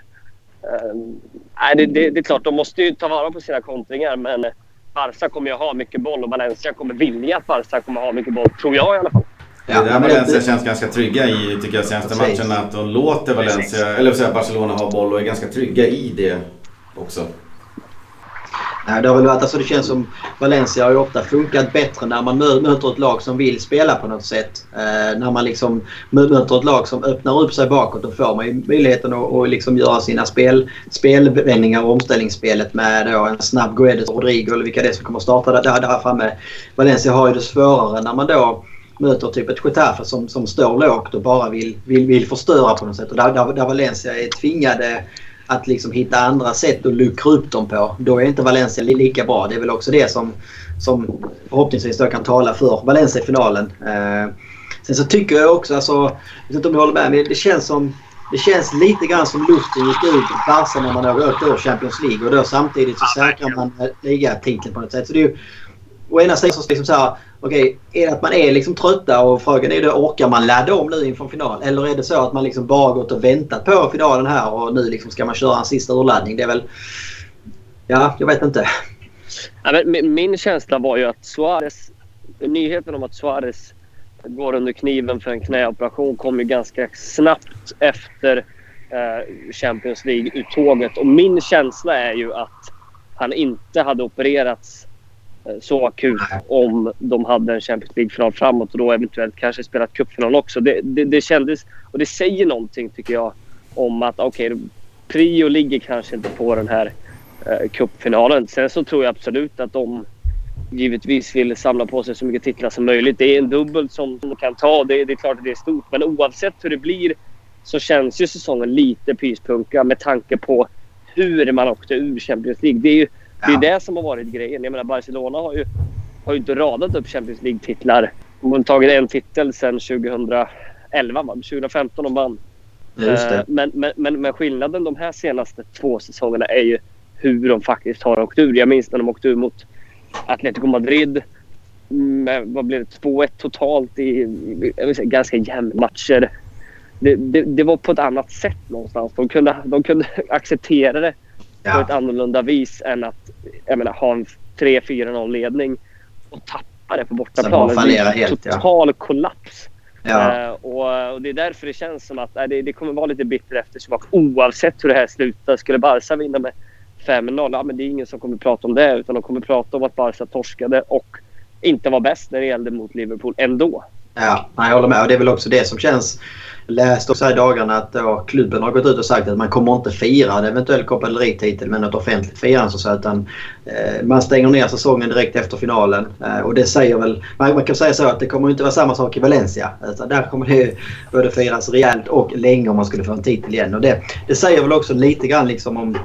nej, det, det, det, är klart, de måste ju ta vara på sina kontringar. Men Barca kommer ju ha mycket boll och Valencia kommer vilja att Barca kommer ha mycket boll. Tror jag i alla fall. Ja, det där Valencia känns ganska trygga i, tycker jag, senaste matcherna. Att de låter Valencia, eller säga Barcelona ha boll och är ganska trygga i det också. Nej, det har väl varit, alltså det känns som Valencia har ju ofta funkat bättre när man möter ett lag som vill spela på något sätt. Eh, när man liksom möter ett lag som öppnar upp sig bakåt då får man ju möjligheten att, att liksom göra sina spel, spelvändningar och omställningsspelet med då en snabb Guedes Rodrigo eller vilka det är som kommer att starta där, där framme. Valencia har ju det svårare när man då möter typ ett Getafe som, som står lågt och bara vill, vill, vill förstöra på något sätt. Och där, där, där Valencia är tvingade att liksom hitta andra sätt att luckra upp dem på. Då är inte Valencia lika bra. Det är väl också det som, som förhoppningsvis då kan tala för Valencia i finalen. Eh, sen så tycker jag också, alltså, jag vet inte om du håller med, men det känns som det känns lite grann som luften gick ut i Barca när man har åkt ur Champions League och då samtidigt så säkrar man ligatiteln på något sätt. Så det är ju, å ena sidan så liksom så här, okej, okay, är det att man är liksom trötta och frågan är då orkar man ladda om nu inför final? Eller är det så att man liksom bara gått och väntat på finalen här och nu liksom ska man köra en sista urladdning? Det är väl... Ja, jag vet inte. Ja, men min känsla var ju att Suarez... Nyheten om att Suarez går under kniven för en knäoperation kom ju ganska snabbt efter eh, Champions League-uttåget. Och min känsla är ju att han inte hade opererats så akut om de hade en Champions League-final framåt och då eventuellt kanske spelat cupfinal också. Det, det, det, kändes, och det säger någonting tycker jag om att okej, okay, prio ligger kanske inte på den här eh, cupfinalen. Sen så tror jag absolut att de givetvis vill samla på sig så mycket titlar som möjligt. Det är en dubbel som de kan ta. Det, det är klart att det är stort. Men oavsett hur det blir så känns ju säsongen lite pyspunka med tanke på hur man åkte ur Champions League. Det är ju det, är det som har varit grejen. Jag menar Barcelona har ju, har ju inte radat upp Champions League-titlar. De har tagit en titel sedan 2011, 2015 de vann. Eh, men, men, men, men skillnaden de här senaste två säsongerna är ju hur de faktiskt har åkt ur. Jag minns när de åkte ur mot Atletico Madrid. Med, vad blev det? 2-1 totalt i, i säga, ganska jämna matcher. Det, det, det, var på ett annat sätt någonstans. De kunde, de kunde acceptera det ja. på ett annorlunda vis än att menar, ha en 3-4-0 ledning och tappa det på bortaplan. Det total ja. kollaps. Ja. Uh, och, och, Det är därför det känns som att uh, det, det kommer vara lite bitter eftersmak oavsett hur det här slutar. Skulle Barca vinna med 5-0. Ja, men det är ingen som kommer prata om det utan de kommer prata om att Barca torskade och inte var bäst när det gällde mot Liverpool ändå. Ja, jag håller med. Och det är väl också det som känns... Jag läste också här i dagarna att då, klubben har gått ut och sagt att man kommer inte fira en eventuell Copa med något offentligt firande. Så utan, eh, man stänger ner säsongen direkt efter finalen. Eh, och det säger väl... Man, man, kan säga så att det kommer inte vara samma sak i Valencia. Utan där kommer det både firas rejält och länge om man skulle få en titel igen. Och det, det säger väl också lite grann liksom om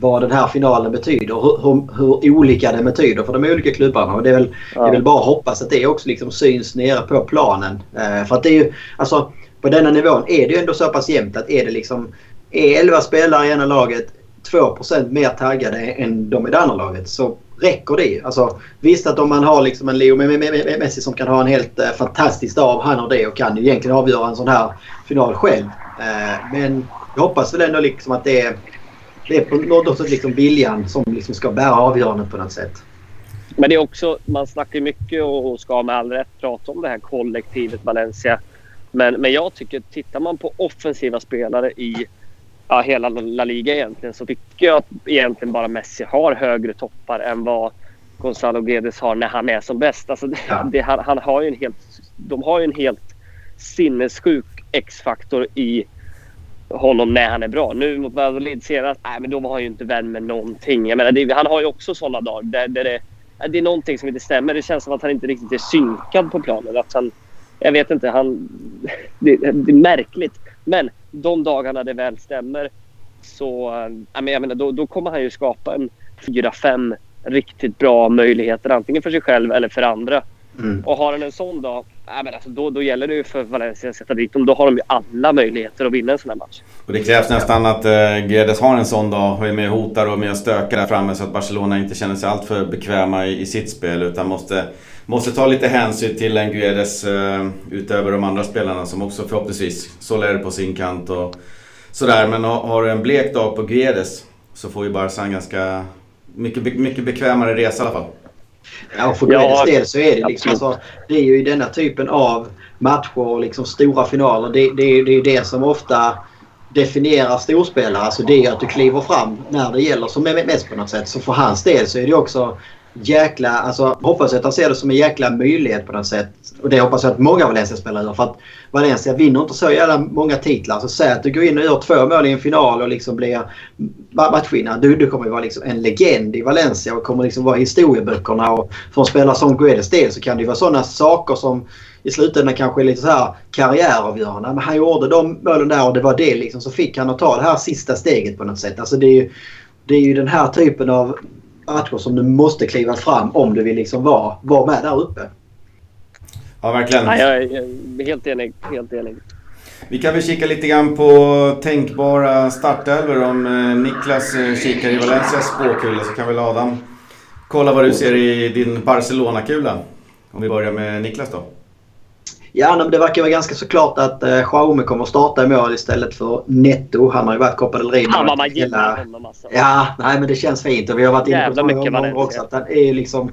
vad den här finalen betyder. Hur, hur, hur, olika den betyder för de olika klubbarna. Och det är väl, ja. det är väl bara att hoppas att det också liksom syns nere på planen. Eh, för att det är ju, alltså på denna nivån är det ju ändå så pass jämnt att är det liksom är 11 spelare i ena laget 2% mer taggade än de i det andra laget så räcker det. Alltså, visst att om man har liksom en Leo Messi som kan ha en helt uh, fantastisk dag han har det och kan ju egentligen avgöra en sån här final själv. Uh, men jag hoppas väl ändå liksom att det är det är på något sätt liksom viljan som liksom ska bära avgörandet på något sätt. Men det är också, man snackar mycket och ska med all rätt prata om det här kollektivet Valencia. Men, men jag tycker, tittar man på offensiva spelare i ja, hela La Liga egentligen så tycker jag att egentligen bara Messi har högre toppar än vad Gonzalo Guedes har när han är som bäst. Alltså det, ja. det, han, han, har ju en helt, de har ju en helt sinnessjuk X-faktor i honom när han är bra. Nu mot Valladolid senast, nej men då var han ju inte vän med någonting. Jag menar, det, han har ju också sådana dagar där, där det, det är någonting som inte stämmer. Det känns som att han inte riktigt är synkad på planen. Att han, jag vet inte, han... Det, det är märkligt. Men de dagarna det väl stämmer så... Jag menar, då, då kommer han ju skapa en fyra, fem riktigt bra möjligheter. Antingen för sig själv eller för andra. Mm. Och har han en sån dag, Nej, men alltså, då, då gäller det ju för Valencia att sätta dit dem. Då har de ju alla möjligheter att vinna en sån här match. Och det krävs nästan att eh, Guedes har en sån dag och är med och hotar och med och stökar där framme så att Barcelona inte känner sig alltför bekväma i, i sitt spel utan måste, måste ta lite hänsyn till en Guedes eh, utöver de andra spelarna som också förhoppningsvis Soler på sin kant och sådär. Men har du en blek dag på Guedes så får ju Barca en ganska mycket, mycket bekvämare resa i alla fall. Ja, för Guedes ja, del så är det liksom alltså, Det är ju denna typen av matcher och liksom stora finaler. Det, det, det är det som ofta definierar storspelare. Alltså det är att du kliver fram när det gäller som mest på något sätt. Så för hans del så är det också jäkla... Alltså hoppas att han ser det som en jäkla möjlighet på något sätt. Och det hoppas jag att många Valencia-spelare gör. För att Valencia vinner inte så jävla många titlar. Så säg att du går in och gör två mål i en final och liksom blir matchvinnare. Du, du kommer ju vara liksom en legend i Valencia och kommer liksom vara i historieböckerna. Och för en spelare som Guedes del så kan det ju vara sådana saker som i slutändan kanske är lite så här karriäravgörande. Men han gjorde de målen där och det var det liksom. Så fick han att ta det här sista steget på något sätt. Alltså det är ju, det är ju den här typen av matcher som du måste kliva fram om du vill liksom vara, vara med där uppe. Ja, verkligen. Ja, jag är helt enig. Helt enig. Vi kan väl kika lite grann på tänkbara startelvor. Om eh, Niklas eh, kikar i Valencias spåkula så kan väl Adam kolla vad du ser i din Barcelona-kula. Om vi börjar med Niklas då. Ja, men det verkar vara ganska så klart att eh, Jaume kommer starta i mål istället för Netto. Han har ju varit Copa del Rey. Fan vad man gillar honom alltså. Ja, nej men det känns fint och vi har varit inne på det många gånger också. Att han är liksom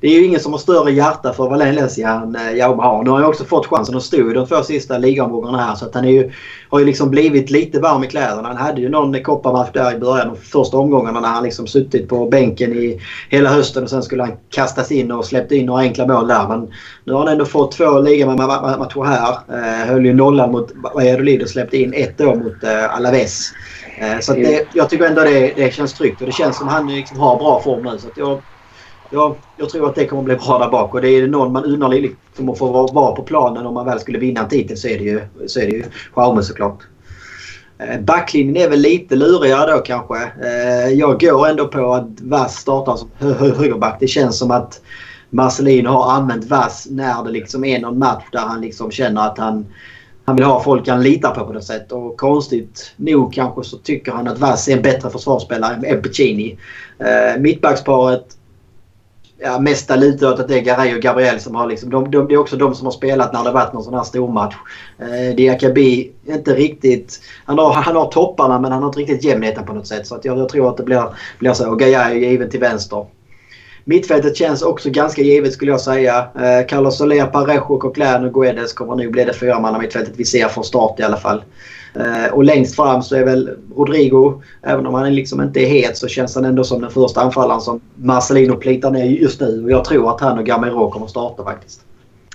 det är ju ingen som har större hjärta för Valencia än eh, Jaume har. Nu har han också fått chansen att stå i de två sista ligaomgångarna här. Så att han är ju, har ju liksom blivit lite varm i kläderna. Han hade ju någon kopparmatch där i början de första omgångarna när han liksom suttit på bänken i hela hösten och sen skulle han kastas in och släppt in några enkla mål där. Men nu har han ändå fått två ligamatcher här. Eh, höll ju nollan mot Valladolid och släppte in ett då mot eh, Alaves. Eh, så det, jag tycker ändå det, det känns tryggt och det känns som han liksom har bra form nu. Så jag Ja, jag tror att det kommer bli bra där bak. Och det är någon man unnar liksom att få vara på planen om man väl skulle vinna en titel så är det ju, så är det ju Jaume såklart. Eh, backlinjen är väl lite lurigare då kanske. Eh, jag går ändå på att Vass startar som högerback. Det känns som att Marcelin har använt Vass när det liksom är någon match där han liksom känner att han, han vill ha folk han litar på på något sätt. Och konstigt nog kanske så tycker han att Vass är en bättre försvarsspelare än Puccini. Eh, mittbacksparet ja, mesta lite åt att det är Garay och Gabriel som har liksom, de, de, det är också de som har spelat när det varit någon sån här stormatch. Eh, Diakabi inte riktigt, han har, han har topparna men han har inte riktigt jämnheten på något sätt. Så att jag, jag tror att det blir, blir så. Och Gaia är given till vänster. Mittfältet känns också ganska givet skulle jag säga. Eh, Carlos Soler, Parejo, Coquelin och Guedes kommer nog bli det fyramanna mittfältet vi ser från start i alla fall. Eh, och längst fram så är väl Rodrigo, även om han liksom inte är het så känns han ändå som den första anfallaren som Marcelino plitar ner just nu. Och jag tror att han och Gamero kommer starta faktiskt.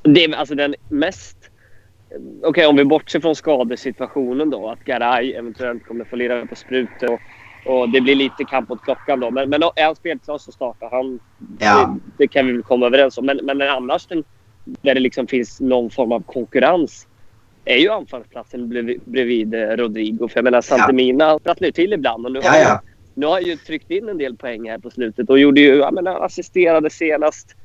Det är alltså den mest... Okej, okay, om vi bortser från skadesituationen då. Att Garay eventuellt kommer få lira på sprutor och, och det blir lite kamp mot klockan då. Men, men är han spelklar så startar han. Ja. Det, det, kan vi väl komma överens om. Men, men annars den, där det liksom finns någon form av konkurrens är ju anfallsplatsen bredvid, eh, Rodrigo. För jag menar, Santemina ja. sprattlar ju till ibland. Och nu, ja, har ja. nu har han ju tryckt in en del poäng här på slutet och gjorde ju, jag menar, assisterade senast.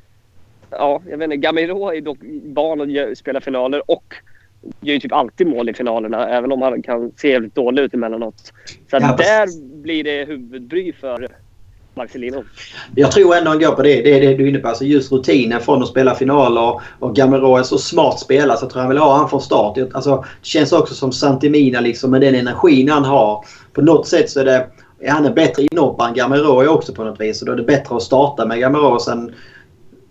Ja, jag vet inte. Gamiro är dock van att spela finaler och gör ju typ alltid mål i finalerna. Även om han kan se jävligt dålig ut emellanåt. Så ja, där blir det huvudbry för Marcelino. Jag tror ändå han går på det. Det är det du är inne på. Alltså just rutinen från att spela finaler. Och Gamero är så smart spelare så jag tror han vill ha han från start. Alltså, det känns också som Santimina liksom med den energin han har. På något sätt så är det... Är han en bättre inhoppare än Gamero också på något vis. Och då är det bättre att starta med Gamero. Sen,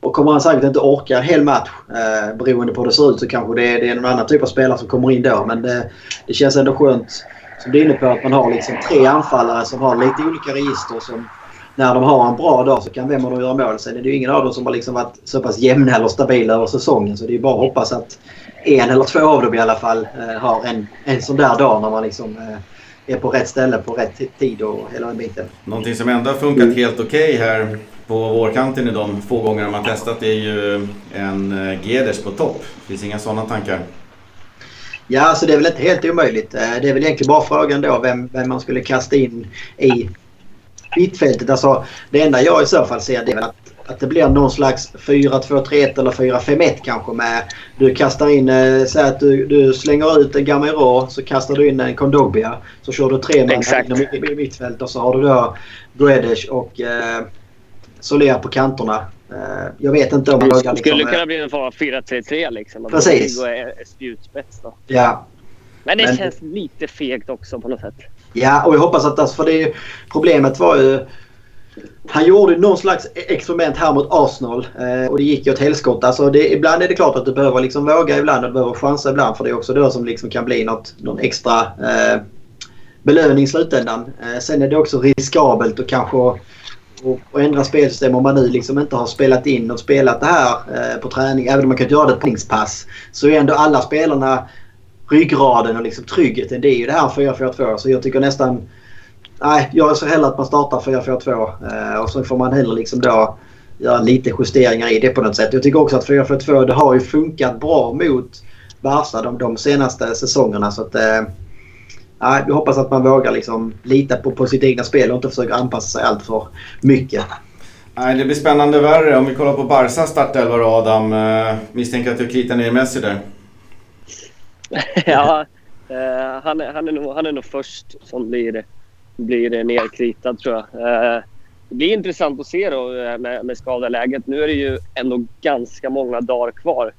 och kommer han säkert inte orka en hel match eh, beroende på hur det ser ut så kanske det är, det är någon annan typ av spelare som kommer in då. Men det, det känns ändå skönt som du är inne på att man har liksom tre anfallare som har lite olika register som när de har en bra dag så kan vem av dem göra mål. Sen är det ju ingen av dem som har liksom varit så pass jämna eller stabila över säsongen. Så det är bara att hoppas att en eller två av dem i alla fall eh, har en, en sån där dag när man liksom eh, är på rätt ställe på rätt tid och hela den biten. Någonting som ändå har funkat mm. helt okej okay här på vårkanten i de få gånger man testat är ju en eh, Geders på topp. Finns inga sådana tankar? Ja, alltså det är väl inte helt omöjligt. Det är väl egentligen bara frågan då vem, vem man skulle kasta in i mittfältet. Alltså, det enda jag i så fall ser det är väl att, att det blir någon slags 4-2-3-1 eller 4-5-1 kanske med. Du kastar in, eh, säg att du, du slänger ut en Gamero så kastar du in en Kondogbia. Så kör du tre man i mittfält och så har du då Guedes och eh, Soler på kanterna. Uh, jag vet inte om. Det skulle liksom, kunna bli en form av 4-3-3 liksom. Precis. Är spjutspets då. Ja. Men det Men... känns lite fegt också på något sätt. Ja, och jag hoppas att... Alltså, för det problemet var ju... Han gjorde någon slags experiment här mot Arsenal eh, och det gick ju åt helskotta. Alltså det, ibland är det klart att du behöver liksom våga ibland och du behöver chansa ibland för det är också det som liksom kan bli något, någon extra eh, belöning i slutändan. Eh, sen är det också riskabelt och kanske och, och ändra spelsystem om man nu liksom inte har spelat in och spelat det här eh, på träning. Även om man kan göra det på pass så är ändå alla spelarna ryggraden och liksom tryggheten det är ju det här 4-4-2. Så jag tycker nästan... Nej, jag ser hellre att man startar 4-4-2 eh, och så får man hellre liksom då göra lite justeringar i det på något sätt. Jag tycker också att 4-4-2 det har ju funkat bra mot Barca de, de senaste säsongerna. Så att, eh, jag hoppas att man vågar liksom lita på, på sitt egna spel och inte försöka anpassa sig allt för mycket. Nej, det blir spännande värre. Om vi kollar på Barca startelva då Adam. Eh, misstänker att du kritar ner Messi där. ja, eh, han, är, han, är nog, han är nog först som blir, blir nerkritad tror jag. Eh, det blir intressant att se då eh, med, med skadeläget. Nu är det ju ändå ganska många dagar kvar.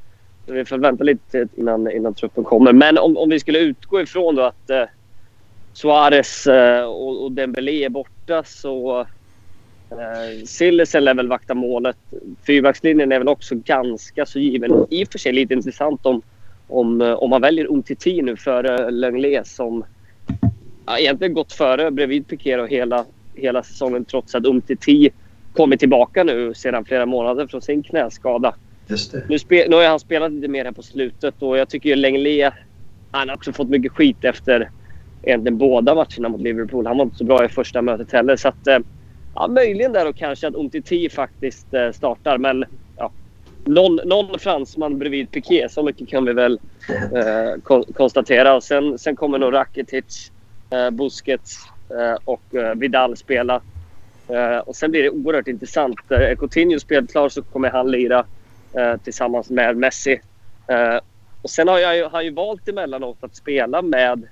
Vi får vänta lite innan, innan truppen kommer. Men om, om vi skulle utgå ifrån då att eh, Suarez eh, och, och Dembélé är borta så eh, Sillesen lär väl vakta målet. Fyrbackslinjen är väl också ganska så given. I och för sig lite intressant om, om, eh, om man väljer Umtiti nu före Lenglet som ja, egentligen gått före bredvid Piqué och hela, hela säsongen trots att Umtiti kommit tillbaka nu sedan flera månader från sin knäskada. Nu, spe, nu har han spelat lite mer här på slutet och jag tycker ju Lenglet, han har också fått mycket skit efter egentligen båda matcherna mot Liverpool. Han var inte så bra i första mötet heller. Så att, eh, ja, möjligen där och kanske att Umtiti faktiskt eh, startar. Men någon, någon fransman bredvid Piqué, så mycket kan vi väl eh, kon konstatera. Och sen, sen kommer nog Rakitic, eh, Busquets eh, och eh, Vidal spela. Eh, och sen blir det oerhört intressant. Är Coutinho spelklar så kommer han lira eh, tillsammans med Messi. och sen har jag, han ju valt emellanåt att spela med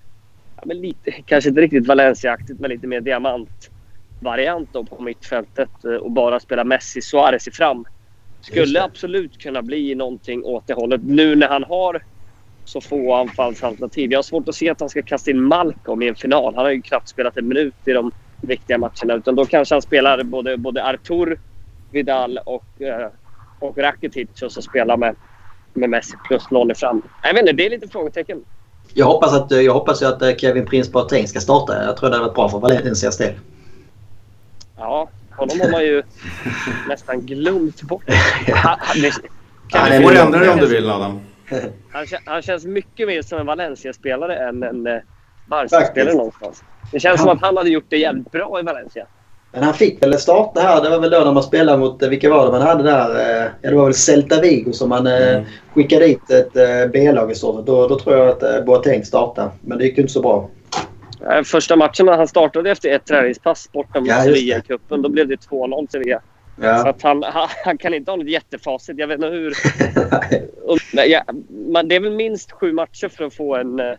ja, men lite, kanske inte riktigt Valencia-aktigt, men lite mer diamantvariant på mittfältet och bara spela Messi, Suarez i fram. Skulle absolut kunna bli någonting åt det hållet. Nu när han har så få anfallsalternativ. Jag har svårt att se att han ska kasta in Malcolm i en final. Han har ju knappt spelat en minut i de viktiga matcherna. Utan då kanske han spelar både, både Artur, Vidal och, eh, och Rakitic och så spelar med, med Messi plus någon i fram. Jag vet inte, det är lite frågetecken. Jag hoppas att, jag hoppas att eh, Kevin Prince Boateng ska starta. Jag tror det hade varit bra för Valencias del. Ja, honom har man ju nästan glömt bort. Han, det, kan ja, du får ändra dig om du vill Adam. Han, han känns mycket mer som en Valencia-spelare än en eh, Barca-spelare någonstans. Det känns som att han hade gjort det jävligt bra i Valencia. Men han fick väl starta här. Det var väl då när man spelade mot, eh, vilka var det man hade där? Eh, ja, det var väl Celta Vigo som man mm. skickade dit ett B-lag i stort då, då tror jag att Boateng startade. Men det gick ju inte så bra. Första matchen han startade efter ett träningspass borta mot ja, Sevilla-cupen. Då blev det 2-0 Sevilla. Ja. Så att han, han, han, kan inte ha något jättefacit. Jag vet inte hur... ja, man, det är väl minst sju matcher för att få en uh,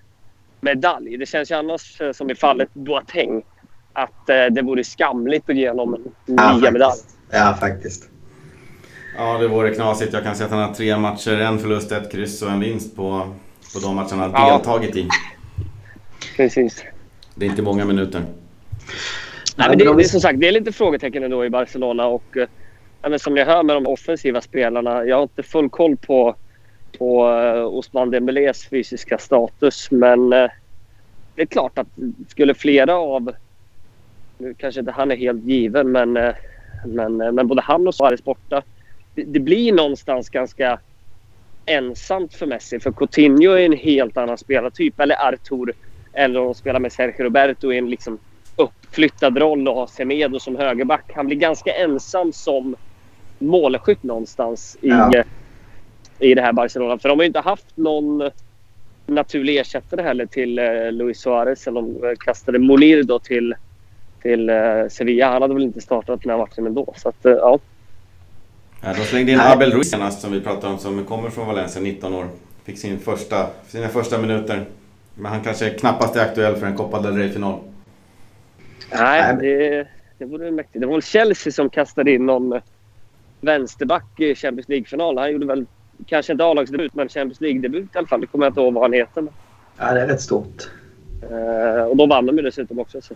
medalj. Det känns ju annars uh, som i fallet Boateng att uh, det vore skamligt att ge honom en ja, medalj. Ja, faktiskt. Ja, det vore knasigt. Jag kan säga att han har tre matcher, en förlust, ett kryss och en vinst på, på de matcherna han har deltagit i. Precis. Det är inte många minuter. Nej, men det, det, som sagt, det är lite frågetecken ändå i Barcelona. Och, eh, som jag hör med de offensiva spelarna. Jag har inte full koll på, på uh, Osman Dembélés fysiska status. Men uh, det är klart att skulle flera av... Nu kanske inte han är helt given, men, uh, men, men både han och Suarez borta. Det, det, blir någonstans ganska ensamt för Messi. För Coutinho är en helt annan spelartyp. Eller Artur. Eller om de spelar med Sergio Roberto i en liksom uppflyttad roll och ha Semedo som högerback. Han blir ganska ensam som målskytt någonstans i, ja. i det här Barcelona. För de har ju inte haft någon naturlig ersättare heller till eh, Luis Suarez. Eller de eh, kastade Monir då till, till eh, Sevilla. Han hade väl inte startat den här matchen ändå. Så att, ja. Ja, de slängde in Abel Ruiz senast som vi pratade om som kommer från Valencia, 19 år. Fick sin första, sina första minuter. Men han kanske knappast är aktuell för en Copa del Rey-final. Nej, det, det vore mäktigt. Det var väl Chelsea som kastade in någon vänsterback i Champions League-final. Han gjorde väl kanske inte A-lagsdebut, men Champions League-debut i alla fall. Det kommer jag inte ihåg vad han heter. Ja, det är rätt stort. Uh, och då vann de ju dessutom också. Så.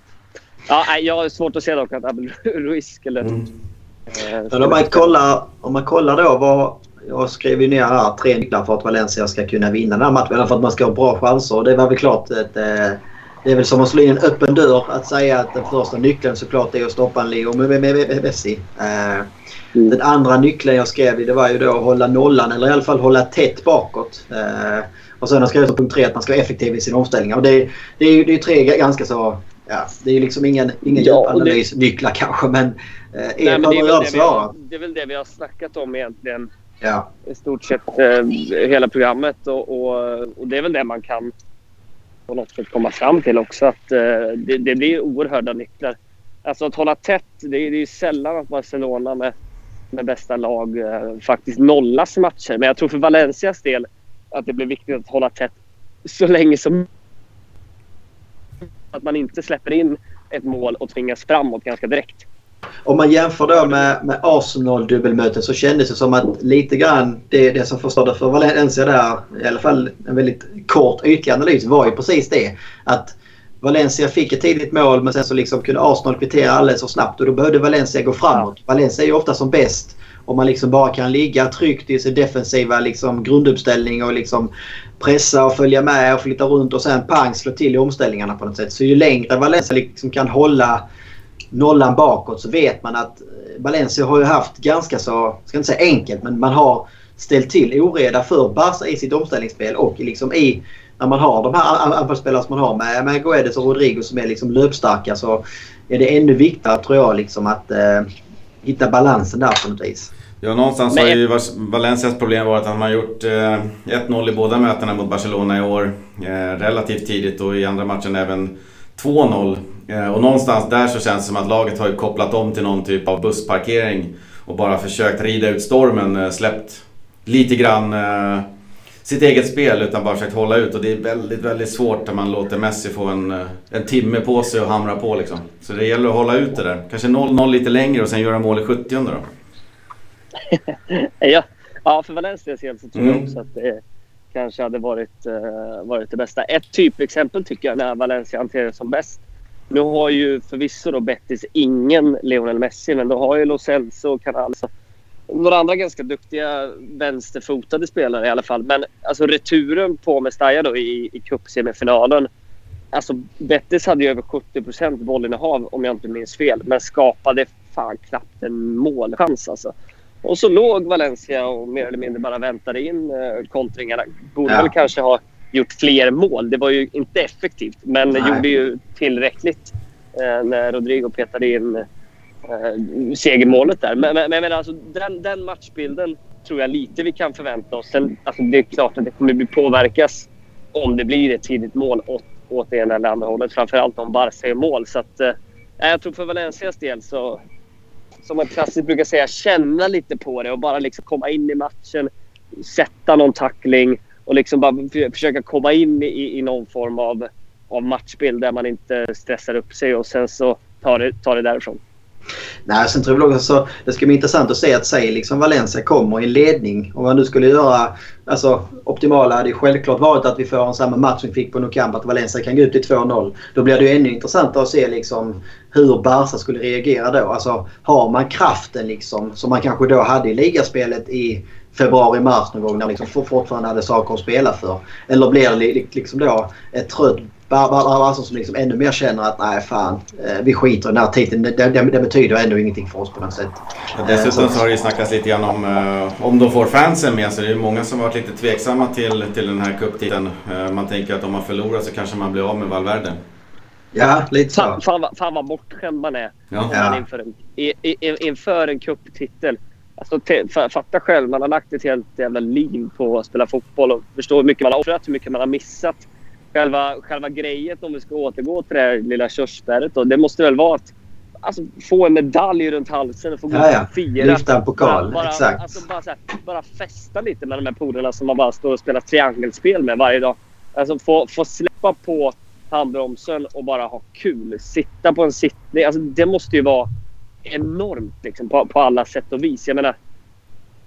Ja, jag har svårt att se dock att Abel Ruiz skulle... Mm. Uh, men om man, kollar, om man kollar då vad... Jag skrev ju ner här tre nycklar för att Valencia ska kunna vinna den här matchen. Eller för att man ska ha bra chanser. Det var väl klart ett, eh, det är väl som att slå in en öppen dörr att säga att den första nyckeln såklart är att stoppa en Leo Messi. Uh, mm. Den andra nyckeln jag skrev det var ju då att hålla nollan eller i alla fall hålla tätt bakåt. Uh, och sen har jag skrivit punkt tre att man ska vara effektiv i sina omställningar. Och det, det är ju det är tre ganska så ja, det är liksom ingen, ingen ja, djupanalysnycklar kanske men eh, Nej, men det, är väl det, vi har, det är väl det vi har snackat om egentligen. Ja. I stort sett eh, hela programmet och, och, och, det är väl det man kan på något sätt komma fram till också. Att eh, det, det blir oerhörda nycklar. Alltså att hålla tätt, det är, det är sällan att Barcelona med, med bästa lag eh, faktiskt nollas matcher. Men jag tror för Valencias del att det blir viktigt att hålla tätt så länge som att man inte släpper in ett mål och tvingas framåt ganska direkt. Om man jämför då med, med Arsenal-dubbelmötet så kändes det som att lite grann det, det som förstörde för Valencia där, i alla fall en väldigt kort ytlig analys, var ju precis det. Att Valencia fick ett tidigt mål men sen så liksom kunde Arsenal kvittera alldeles för snabbt och då behövde Valencia gå framåt. Valencia är ju ofta som bäst om man liksom bara kan ligga tryggt i sin defensiva liksom grunduppställning och liksom pressa och följa med och flytta runt och sen pang slå till i omställningarna på något sätt. Så ju längre Valencia liksom kan hålla nollan bakåt så vet man att Valencia har ju haft ganska så, ska inte säga enkelt, men man har ställt till oreda för Barca i sitt omställningsspel och liksom i när man har de här anfallsspelarna som man har med, med Guedes och Rodrigo som är liksom löpstarka så är det ännu viktigare tror jag liksom att eh, hitta balansen där på något vis. Ja, någonstans har ju Valencias problem varit att man har gjort eh, 1-0 i båda mötena mot Barcelona i år. Eh, relativt tidigt och i andra matchen även 2-0. Eh, och någonstans där så känns det som att laget har kopplat om till någon typ av bussparkering och bara försökt rida ut stormen. Eh, släppt lite grann eh, sitt eget spel utan bara försökt hålla ut. Och det är väldigt, väldigt svårt när man låter Messi få en, en timme på sig och hamra på liksom. Så det gäller att hålla ut det där. Kanske 0-0 lite längre och sen göra mål i 70 då. ja. ja, för Valencias del så tror jag mm. också att det kanske hade varit, varit det bästa. Ett typexempel tycker jag när Valencia hanterar det som bäst. Nu har ju förvisso då Betis ingen Lionel Messi, men då har ju Lo Celso och Canales några andra ganska duktiga vänsterfotade spelare i alla fall. Men alltså returen på Mestalla då i, i cupsemifinalen. Alltså Betis hade ju över 70% bollinnehav om jag inte minns fel. Men skapade fan knappt en målchans alltså. Och så låg Valencia och mer eller mindre bara väntade in eh, kontringarna. Borde ja. väl kanske ha gjort fler mål. Det var ju inte effektivt, men Nej. gjorde ju tillräckligt eh, när Rodrigo petade in eh, segermålet där. Men, men, men alltså, den, den, matchbilden tror jag lite vi kan förvänta oss. Sen, alltså, det är klart att det kommer bli påverkas om det blir ett tidigt mål åt, åt det ena eller andra hållet. Framförallt om Barca är mål. Så att, eh, jag tror för Valencias del så som man klassiskt brukar säga, känna lite på det och bara liksom komma in i matchen, sätta någon tackling och liksom bara försöka komma in i, i någon form av, av matchbild där man inte stressar upp sig och sen så tar det, tar det därifrån. Nej, sen tror jag också det ska bli intressant att se att säg liksom Valencia kommer i ledning. Om man nu skulle göra... Alltså optimala hade ju självklart varit att vi får en samma match som vi fick på Nou Camp. Att Valencia kan gå ut till 2-0. Då blir det ju ännu intressantare att se liksom hur Barca skulle reagera då. Alltså har man kraften liksom som man kanske då hade i ligaspelet i februari-mars någon gång när liksom fortfarande hade saker att spela för. Eller blir det liksom då ett trött Barca som liksom ännu mer känner att nej fan, eh, vi skiter i den här titeln. Det, det, det, betyder ändå ingenting för oss på något sätt. Ja, dessutom så har det ju snackats lite grann om uh, om de får fansen med sig. Det är många som varit lite tveksamma till, till den här cuptiteln. Uh, man tänker att om man förlorar så kanske man blir av med Valverde. Ja, lite så. Fan, fan, fan vad bortskämd man är ja. inför, en, i, i, inför en cuptitel. Alltså, fatta själv, man har lagt ett helt jävla liv på att spela fotboll och förstå hur mycket man har offrat, hur mycket man har missat själva, själva grejen om vi ska återgå till det här lilla körsbäret då, det måste väl vara att alltså, få en medalj runt halsen och få gå ja, ja. och fira. Lyfta en pokal, bara, exakt. Alltså, bara, här, bara festa lite med de här polerna som man bara står och spelar triangelspel med varje dag. Alltså få, få släppa på handbromsen och bara ha kul. Sitta på en sittning. Alltså, det måste ju vara enormt liksom, på, på alla sätt och vis. Jag menar,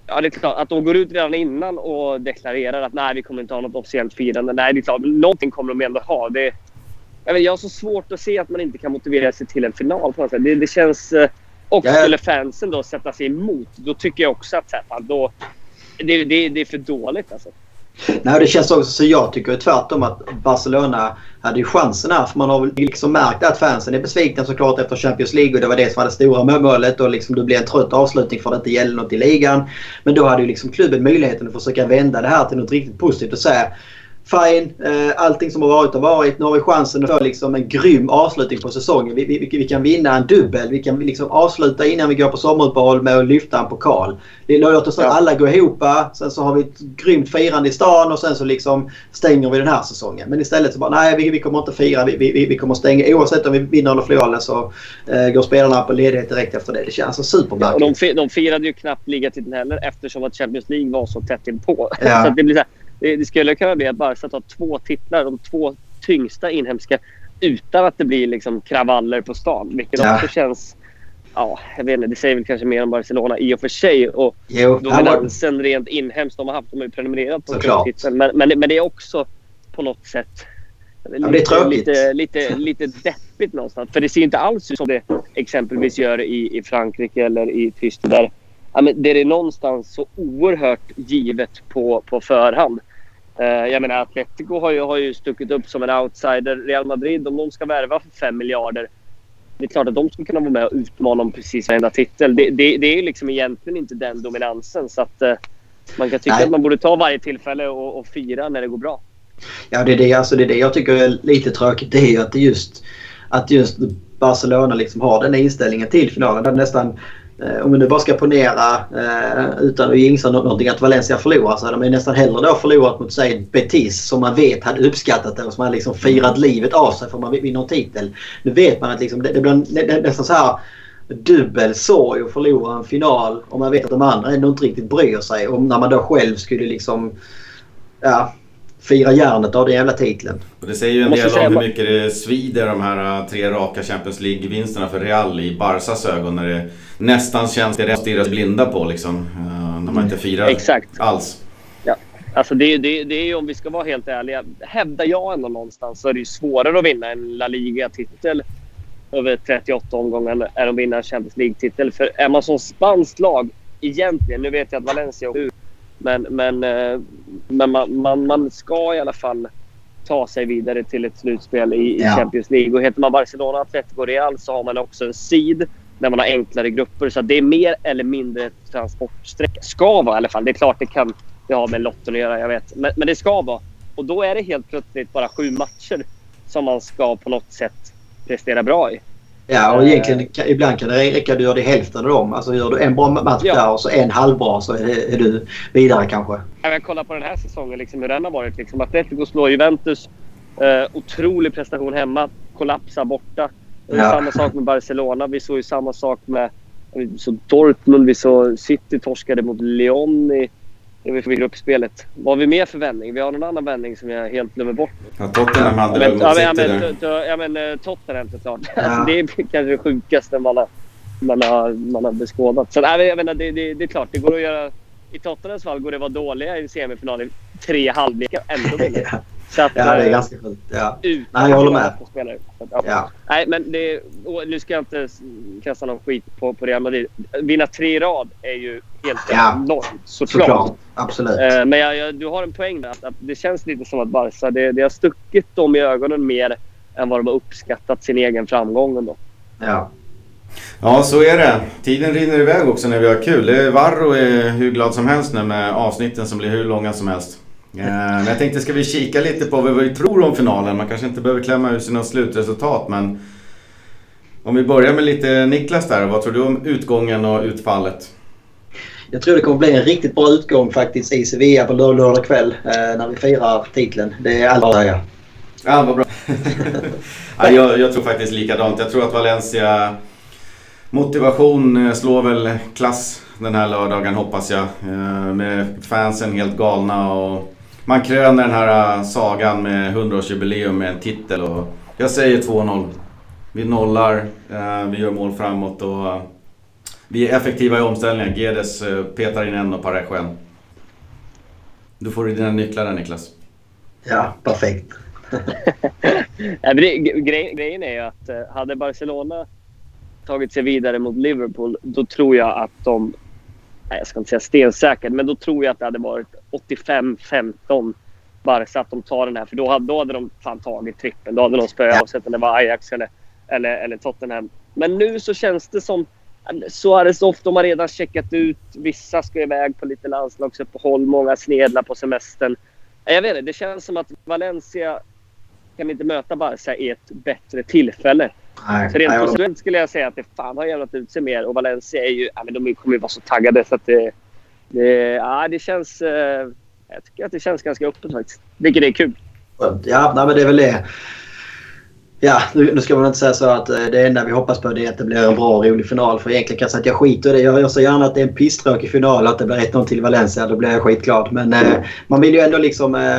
Ja, det är klart. Att de går ut redan innan och deklarerar att nej, vi kommer inte ha något officiellt firande. Nej, det är klart. Någonting kommer de ändå ha. Det, jag, vet, jag har så svårt att se att man inte kan motivera sig till en final på något sätt. Det, det känns... Eh, och skulle fansen då sätta sig emot, då tycker jag också att då, det, det, det är för dåligt. Alltså. Nej, det känns också så jag tycker tvärtom att Barcelona hade ju chansen här. För man har liksom märkt att fansen är besvikna såklart efter Champions League och det var det som var det stora målet och liksom det blev en trött avslutning för att det inte gällde något i ligan. Men då hade ju liksom klubben möjligheten att försöka vända det här till något riktigt positivt och säga fine. Eh, allting som har varit har varit. Nu har vi chansen att få liksom en grym avslutning på säsongen. Vi, vi, vi kan vinna en dubbel. Vi kan liksom avsluta innan vi går på sommaruppehåll med att lyfta en pokal. Låt oss ja. alla gå ihop. Sen så har vi ett grymt firande i stan och sen så liksom stänger vi den här säsongen. Men istället så bara nej vi, vi kommer inte fira. Vi, vi, vi kommer stänga. Oavsett om vi vinner eller förlorar så eh, går spelarna på ledighet direkt efter det. Det känns alltså supermärkligt. Ja, de, de firade ju knappt ligatiteln heller eftersom att Champions League var så tätt inpå. Ja. så det blir så här, det, det skulle kunna bli att Barca tar två titlar, de två tyngsta inhemska, utan att det blir liksom kravaller på stan. Vilket ja. också känns... Ja, jag vet inte. Det säger väl kanske mer om Barcelona i och för sig. Och jo, dominansen var... rent inhemskt de har haft. De har ju prenumererat på titeln. Men, men, men det är också på något sätt Lite, det är tråkigt. Lite, lite, lite deppigt någonstans. För det ser inte alls ut som det exempelvis gör i, i Frankrike eller i Tyskland. Där, ja, men det är någonstans så oerhört givet på, på förhand. Uh, jag menar Atletico har ju, har ju stuckit upp som en outsider. Real Madrid, om de ska värva för 5 miljarder. Det är klart att de ska kunna vara med och utmana om precis varenda titel. Det, det, det är liksom egentligen inte den dominansen. Så att uh, man kan tycka Nej. att man borde ta varje tillfälle och, och fira när det går bra. Ja, det är det, alltså det, är det jag tycker är lite tråkigt. Det är ju att just, att just Barcelona liksom har den inställningen till finalen. Där nästan Eh, Eh, om vi nu bara ska ponera eh, utan att jinxa någonting att Valencia förlorar så hade man nästan hellre då förlorat mot säg Betis som man vet hade uppskattat det och som hade liksom firat livet av sig för man vinner en titel. Nu vet man att liksom, det, det blir nästan så här dubbel sorg att förlora en final om man vet att de andra ändå inte riktigt bryr sig. Och när man då själv skulle liksom ja, fira järnet av den jävla titeln. Och det säger ju en del om hur mycket det svider de här äh, tre raka Champions League-vinsterna för Real i Barsas ögon. När det nästan känns det att stirra blinda på liksom. Äh, när man inte firar Exakt. alls. Ja. Alltså det, det, det är ju om vi ska vara helt ärliga, hävdar jag ändå någonstans så är det ju svårare att vinna en La Liga-titel över 38 omgångar än att vinna en Champions League-titel. För är man som spanskt lag egentligen, nu vet jag att Valencia åker men, men, eh, men man, man, man, ska i alla fall ta sig vidare till ett slutspel i, ja. Champions League. Och heter man Barcelona, Atletico Real så har man också en seed där man har enklare grupper. Så det är mer eller mindre ett transportsträcka. Ska vara i alla fall. Det är klart det kan det har med lotten att göra, jag vet. Men, men det ska vara. Och då är det helt plötsligt bara sju matcher som man ska på något sätt prestera bra i. Ja, och egentligen eh. ibland kan det räcka du gör det hälften av dem. Alltså gör du en bra match ja. där och så en halvbra så är, är du vidare kanske. Jag kollar på den här säsongen, liksom, hur den har varit. Liksom. Atletico slår Juventus. Eh, otrolig prestation hemma. Kollapsar borta. Ja. Samma sak med Barcelona. Vi såg ju samma sak med såg Dortmund. Vi såg City torskade mot Lyon i får gruppspelet. Vad har vi mer för vändning? Vi har någon annan vändning som jag helt glömmer bort. Ja, Tottenham hade väl mot ja, men, ja, men eh, Tottenham såklart. Ja. Alltså, det är kanske det sjukaste man har, man har, man har beskådat. Så, nej, jag menar, det, det, det är klart, det går att göra... I Tottenhams fall går det att vara dåliga i semifinal i tre halvlekar ändå vinna. Så att, ja, det är eh, ganska sjukt. Ja. Nej, jag håller med. Spelare. Ja. ja. Nej, men det, nu ska jag inte kasta någon skit på, på Real Madrid. Vinna tre i rad är ju helt ja. enormt, såklart. såklart. Absolut. Eh, men jag, jag, du har en poäng där. Att, att det känns lite som att Barca det, det har stuckit dem i ögonen mer än vad de har uppskattat sin egen framgång. Ändå. Ja. Ja, så är det. Tiden rinner iväg också när vi har kul. Varro är hur glad som helst nu med avsnitten som blir hur långa som helst. Eh, men jag tänkte, ska vi kika lite på vad vi tror om finalen? Man kanske inte behöver klämma ur sig något slutresultat, men om vi börjar med lite Niklas där. Vad tror du om utgången och utfallet? Jag tror det kommer bli en riktigt bra utgång faktiskt i Sevilla på lördag kväll eh, när vi firar titeln. Det är allt jag. Ja, vad bra. ja, jag, jag, tror faktiskt likadant. Jag tror att Valencia motivation eh, slår väl klass den här lördagen hoppas jag. Med fansen helt galna och man kröner den här äh, sagan med 100-årsjubileum med en titel. Och jag säger 2-0. Vi nollar, äh, vi gör mål framåt och äh, vi är effektiva i omställningen. Gedes petar in en och Parejo en. Du får dina nycklar där Niklas. Ja, perfekt. grejen är ju att hade Barcelona tagit sig vidare mot Liverpool, då tror jag att de jag ska inte säga stensäkert, men då tror jag att det hade varit 85-15 Barca att de tar den här. För då hade, då hade de fan tagit trippen. Då hade de spöat oavsett om det var Ajax eller, eller, eller Tottenham. Men nu så känns det som Suarez ofta de har redan checkat ut. Vissa ska iväg på lite landslagsuppehåll. Många snedlar på semestern. Jag vet inte, det känns som att Valencia kan inte möta Barca i ett bättre tillfälle. Nej, så rent procentuellt skulle jag säga att det fan har jävlat ut sig mer. Och Valencia är ju, ja, men de kommer ju vara så taggade så att det det ja, det känns... Eh, jag tycker att det känns ganska öppet faktiskt. Vilket är kul. Ja, nej, men det är väl det. Ja, nu, nu ska man inte säga så att eh, det enda vi hoppas på är att det blir en bra och rolig final. För egentligen kan jag säga att jag skiter i det. Jag gör så gärna att det är en pisstråkig final och att det blir 1-0 till Valencia. Då blir jag skitglad. Men eh, man vill ju ändå liksom... Eh,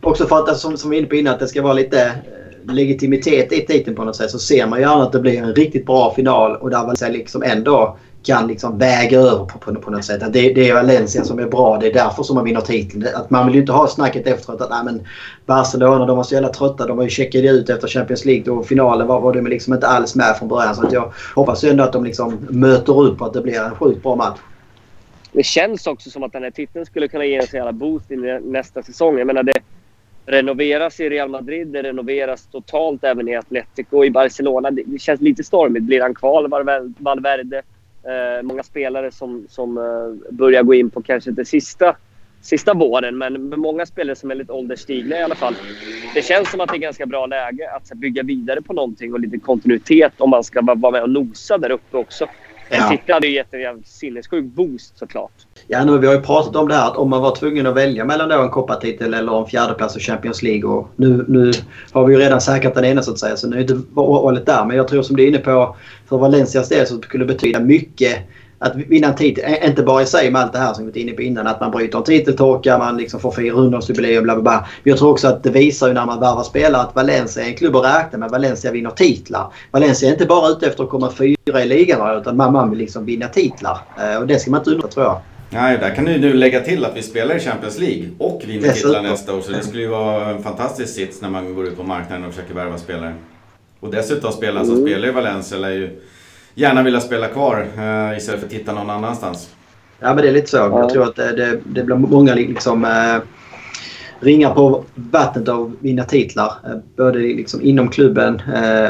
också för att, som, som vi var inne på innan, att det ska vara lite eh, legitimitet i titeln på något sätt. Så ser man gärna att det blir en riktigt bra final och där Valencia liksom ändå kan liksom väga över på, på, på något sätt. Att det, det är Valencia som är bra. Det är därför som man vinner titeln. Att man vill ju inte ha snacket efteråt att nej, men Barcelona de var så jävla trötta. De var ju checkade ut efter Champions League och finalen var, var de liksom inte alls med från början. Så att jag hoppas ändå att de liksom möter upp och att det blir en sjukt bra match. Det känns också som att den här titeln skulle kunna ge en så jävla boost i nästa säsong. Jag menar det renoveras i Real Madrid, det renoveras totalt även i Atletico. I Barcelona, det känns lite stormigt. Blir han kvar, Valverde? Eh, många spelare som, som eh, börjar gå in på kanske inte sista, sista våren, men många spelare som är lite ålderstigna i alla fall. Det känns som att det är ganska bra läge att bygga vidare på någonting och lite kontinuitet om man ska vara med och nosa där uppe också. En ja. titel hade ju gett en sinnessjuk boost såklart. Ja, nu, vi har ju pratat om det här att om man var tvungen att välja mellan då en koppartitel eller en fjärdeplats i Champions League. Och nu, nu har vi ju redan säkrat den ena så att säga så nu är inte valet där. Men jag tror som du är inne på för Valencias del så skulle det betyda mycket att vinna en titel, inte bara i sig med allt det här som vi varit inne på innan. Att man bryter en titeltorka, man liksom får 400-årsjubileum, bla bla bla. Jag tror också att det visar ju när man värvar spelare att Valencia är en klubb att räkna med. Valencia vinner titlar. Valencia är inte bara ute efter att komma fyra i ligan utan man vill liksom vinna titlar. Eh, och det ska man inte undra tror jag. Nej, där kan du nu lägga till att vi spelar i Champions League och vinner titlar nästa år. Så det skulle ju vara en fantastisk sits när man går ut på marknaden och försöker värva spelare. Och dessutom spelare som mm. spelar i Valencia lär ju gärna vilja spela kvar uh, istället för att titta någon annanstans. Ja, men det är lite så. Ja. Jag tror att det, det, det blir många liksom, uh, ringar på vattnet av vinna titlar. Uh, både liksom inom klubben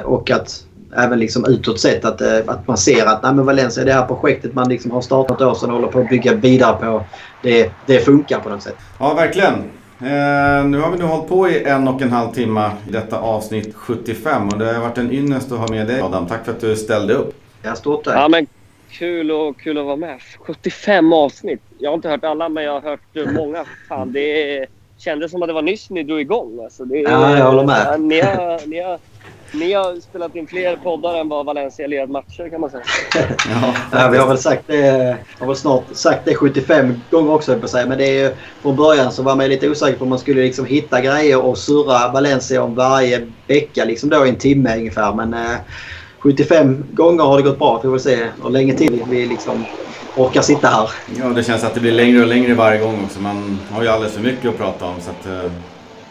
och att även liksom utåt sett att, att man ser att nej, men Valencia, det här projektet man liksom har startat år sedan och håller på att bygga vidare på. Det, det funkar på något sätt. Ja, verkligen. Eh, nu har vi nu hållit på i en och en halv timme i detta avsnitt 75 och det har varit en ynnest att ha med dig Adam. Tack för att du ställde upp. Ja, stort tack. Ja, men kul, och, kul att vara med. 75 avsnitt. Jag har inte hört alla, men jag har hört många. Fan, det kändes som att det var nyss ni drog igång. Alltså, det, ja, jag håller med. Ni har, ni, har, ni har spelat in fler poddar än vad Valencia lirat matcher kan man säga. ja, ja, vi har väl sagt det, har väl snart sagt det 75 gånger också på säga. Men det är från början så var man lite osäker på om man skulle liksom hitta grejer och surra Valencia om varje vecka. Liksom då i en timme ungefär. Men, eh, 75 gånger har det gått bra. Får vi se hur länge till vi liksom orkar sitta här. Ja, det känns att det blir längre och längre varje gång också. Man har ju alldeles för mycket att prata om. Så att, eh,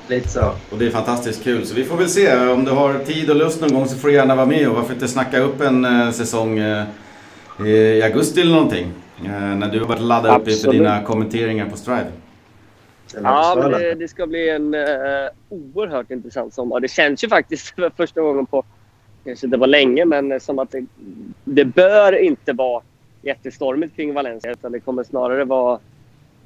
Lite så. Och det är fantastiskt kul. Så vi får väl se. Om du har tid och lust någon gång så får du gärna vara med. Och varför inte snacka upp en uh, säsong uh, i augusti eller någonting. Uh, när du har börjat ladda upp inför dina kommenteringar på Strive. Ja, men det, det, ska bli en uh, oerhört intressant sommar. Det känns ju faktiskt för första gången på kanske inte var länge, men som att det, det bör inte vara jättestormigt kring Valencia. Utan det kommer snarare vara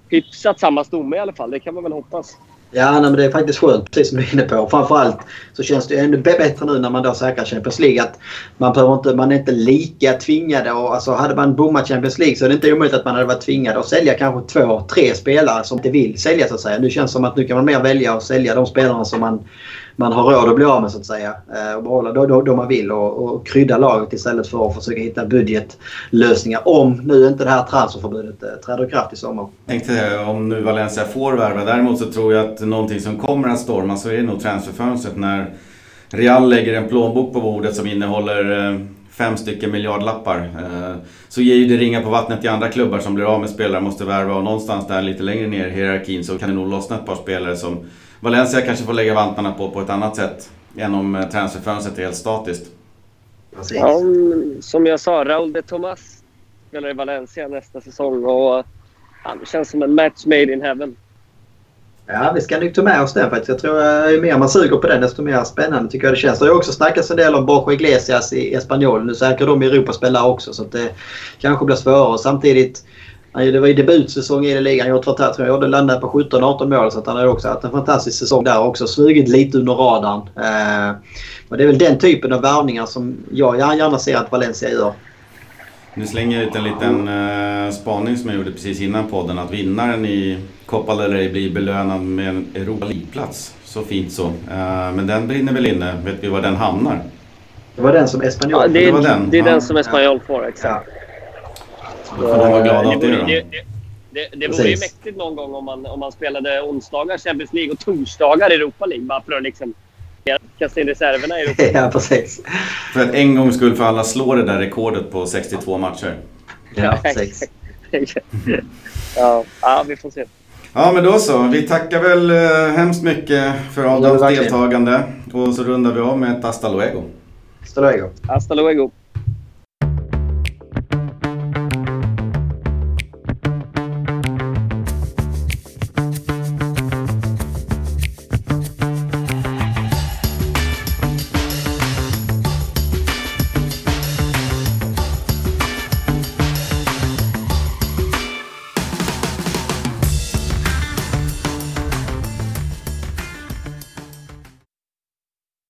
hyfsat samma stomme i alla fall. Det kan man väl hoppas. Ja, nej, men det är faktiskt skönt, precis som du är inne på. Framförallt så känns det ännu bättre nu när man då säkrar Champions League. Att man, behöver inte, man är inte lika tvingade. Och, alltså, hade man bommat Champions League så är det inte omöjligt att man hade varit tvingad att sälja kanske två, tre spelare som inte vill sälja så att säga. Nu känns det som att nu kan man mer välja att sälja de spelarna som man man har råd att bli av med så att säga. Eh, och behålla då, då, man vill och, och krydda laget istället för att försöka hitta budgetlösningar. Om nu inte det här transferförbudet eh, träder i kraft i sommar. Tänkte eh, om nu Valencia får värva. Däremot så tror jag att någonting som kommer att storma så är det nog transferfönstret när Real lägger en plånbok på bordet som innehåller fem stycken miljardlappar. Så ger ju det ringa på vattnet till andra klubbar som blir av med spelare måste värva och någonstans där lite längre ner i hierarkin så kan det nog lossna ett par spelare som Valencia kanske får lägga vantarna på på ett annat sätt än om eh, transferfönstret är helt statiskt. Ja, som jag sa, Raúl de Tomas spelar i Valencia nästa säsong och det känns som en match made in heaven. Ja, vi ska nog ta med oss den faktiskt. Jag tror att ju mer man suger på den desto mer spännande tycker jag det känns. Det har också snackats en del om Borja Iglesias i Espanyol. Nu säkrar de Europaspelare också så att det kanske blir svårare. Samtidigt Det var ju debutsäsong i ligan. Jag tror att jag landade på 17-18 mål så att han har också haft en fantastisk säsong där också. Smugit lite under radarn. Eh, och det är väl den typen av värvningar som jag gärna ser att Valencia gör. Nu slänger jag ut en liten uh, spaning som jag gjorde precis innan podden. Att vinnaren i Copa del Rey blir belönad med en Europa League-plats. Så fint så. Uh, men den brinner väl inne. Vet vi var den hamnar? Det var den som Espanyol ja, det, det, var den. det är ja. den som Espanyol får, exakt. Ja. Då får de vara glada åt det då. Det, det, det vore ju mäktigt någon gång om man, om man spelade onsdagar Champions League och torsdagar Europa League. Bara för att liksom kasta in reserverna i Europa Ja, precis. För att en gång skull för alla slå det där rekordet på 62 matcher. Ja, precis. ja, ja, vi får se. Ja, men då så. Vi tackar väl eh, hemskt mycket för Adams deltagande. Och så rundar vi av med ett hasta luego. Hasta luego. Hasta luego.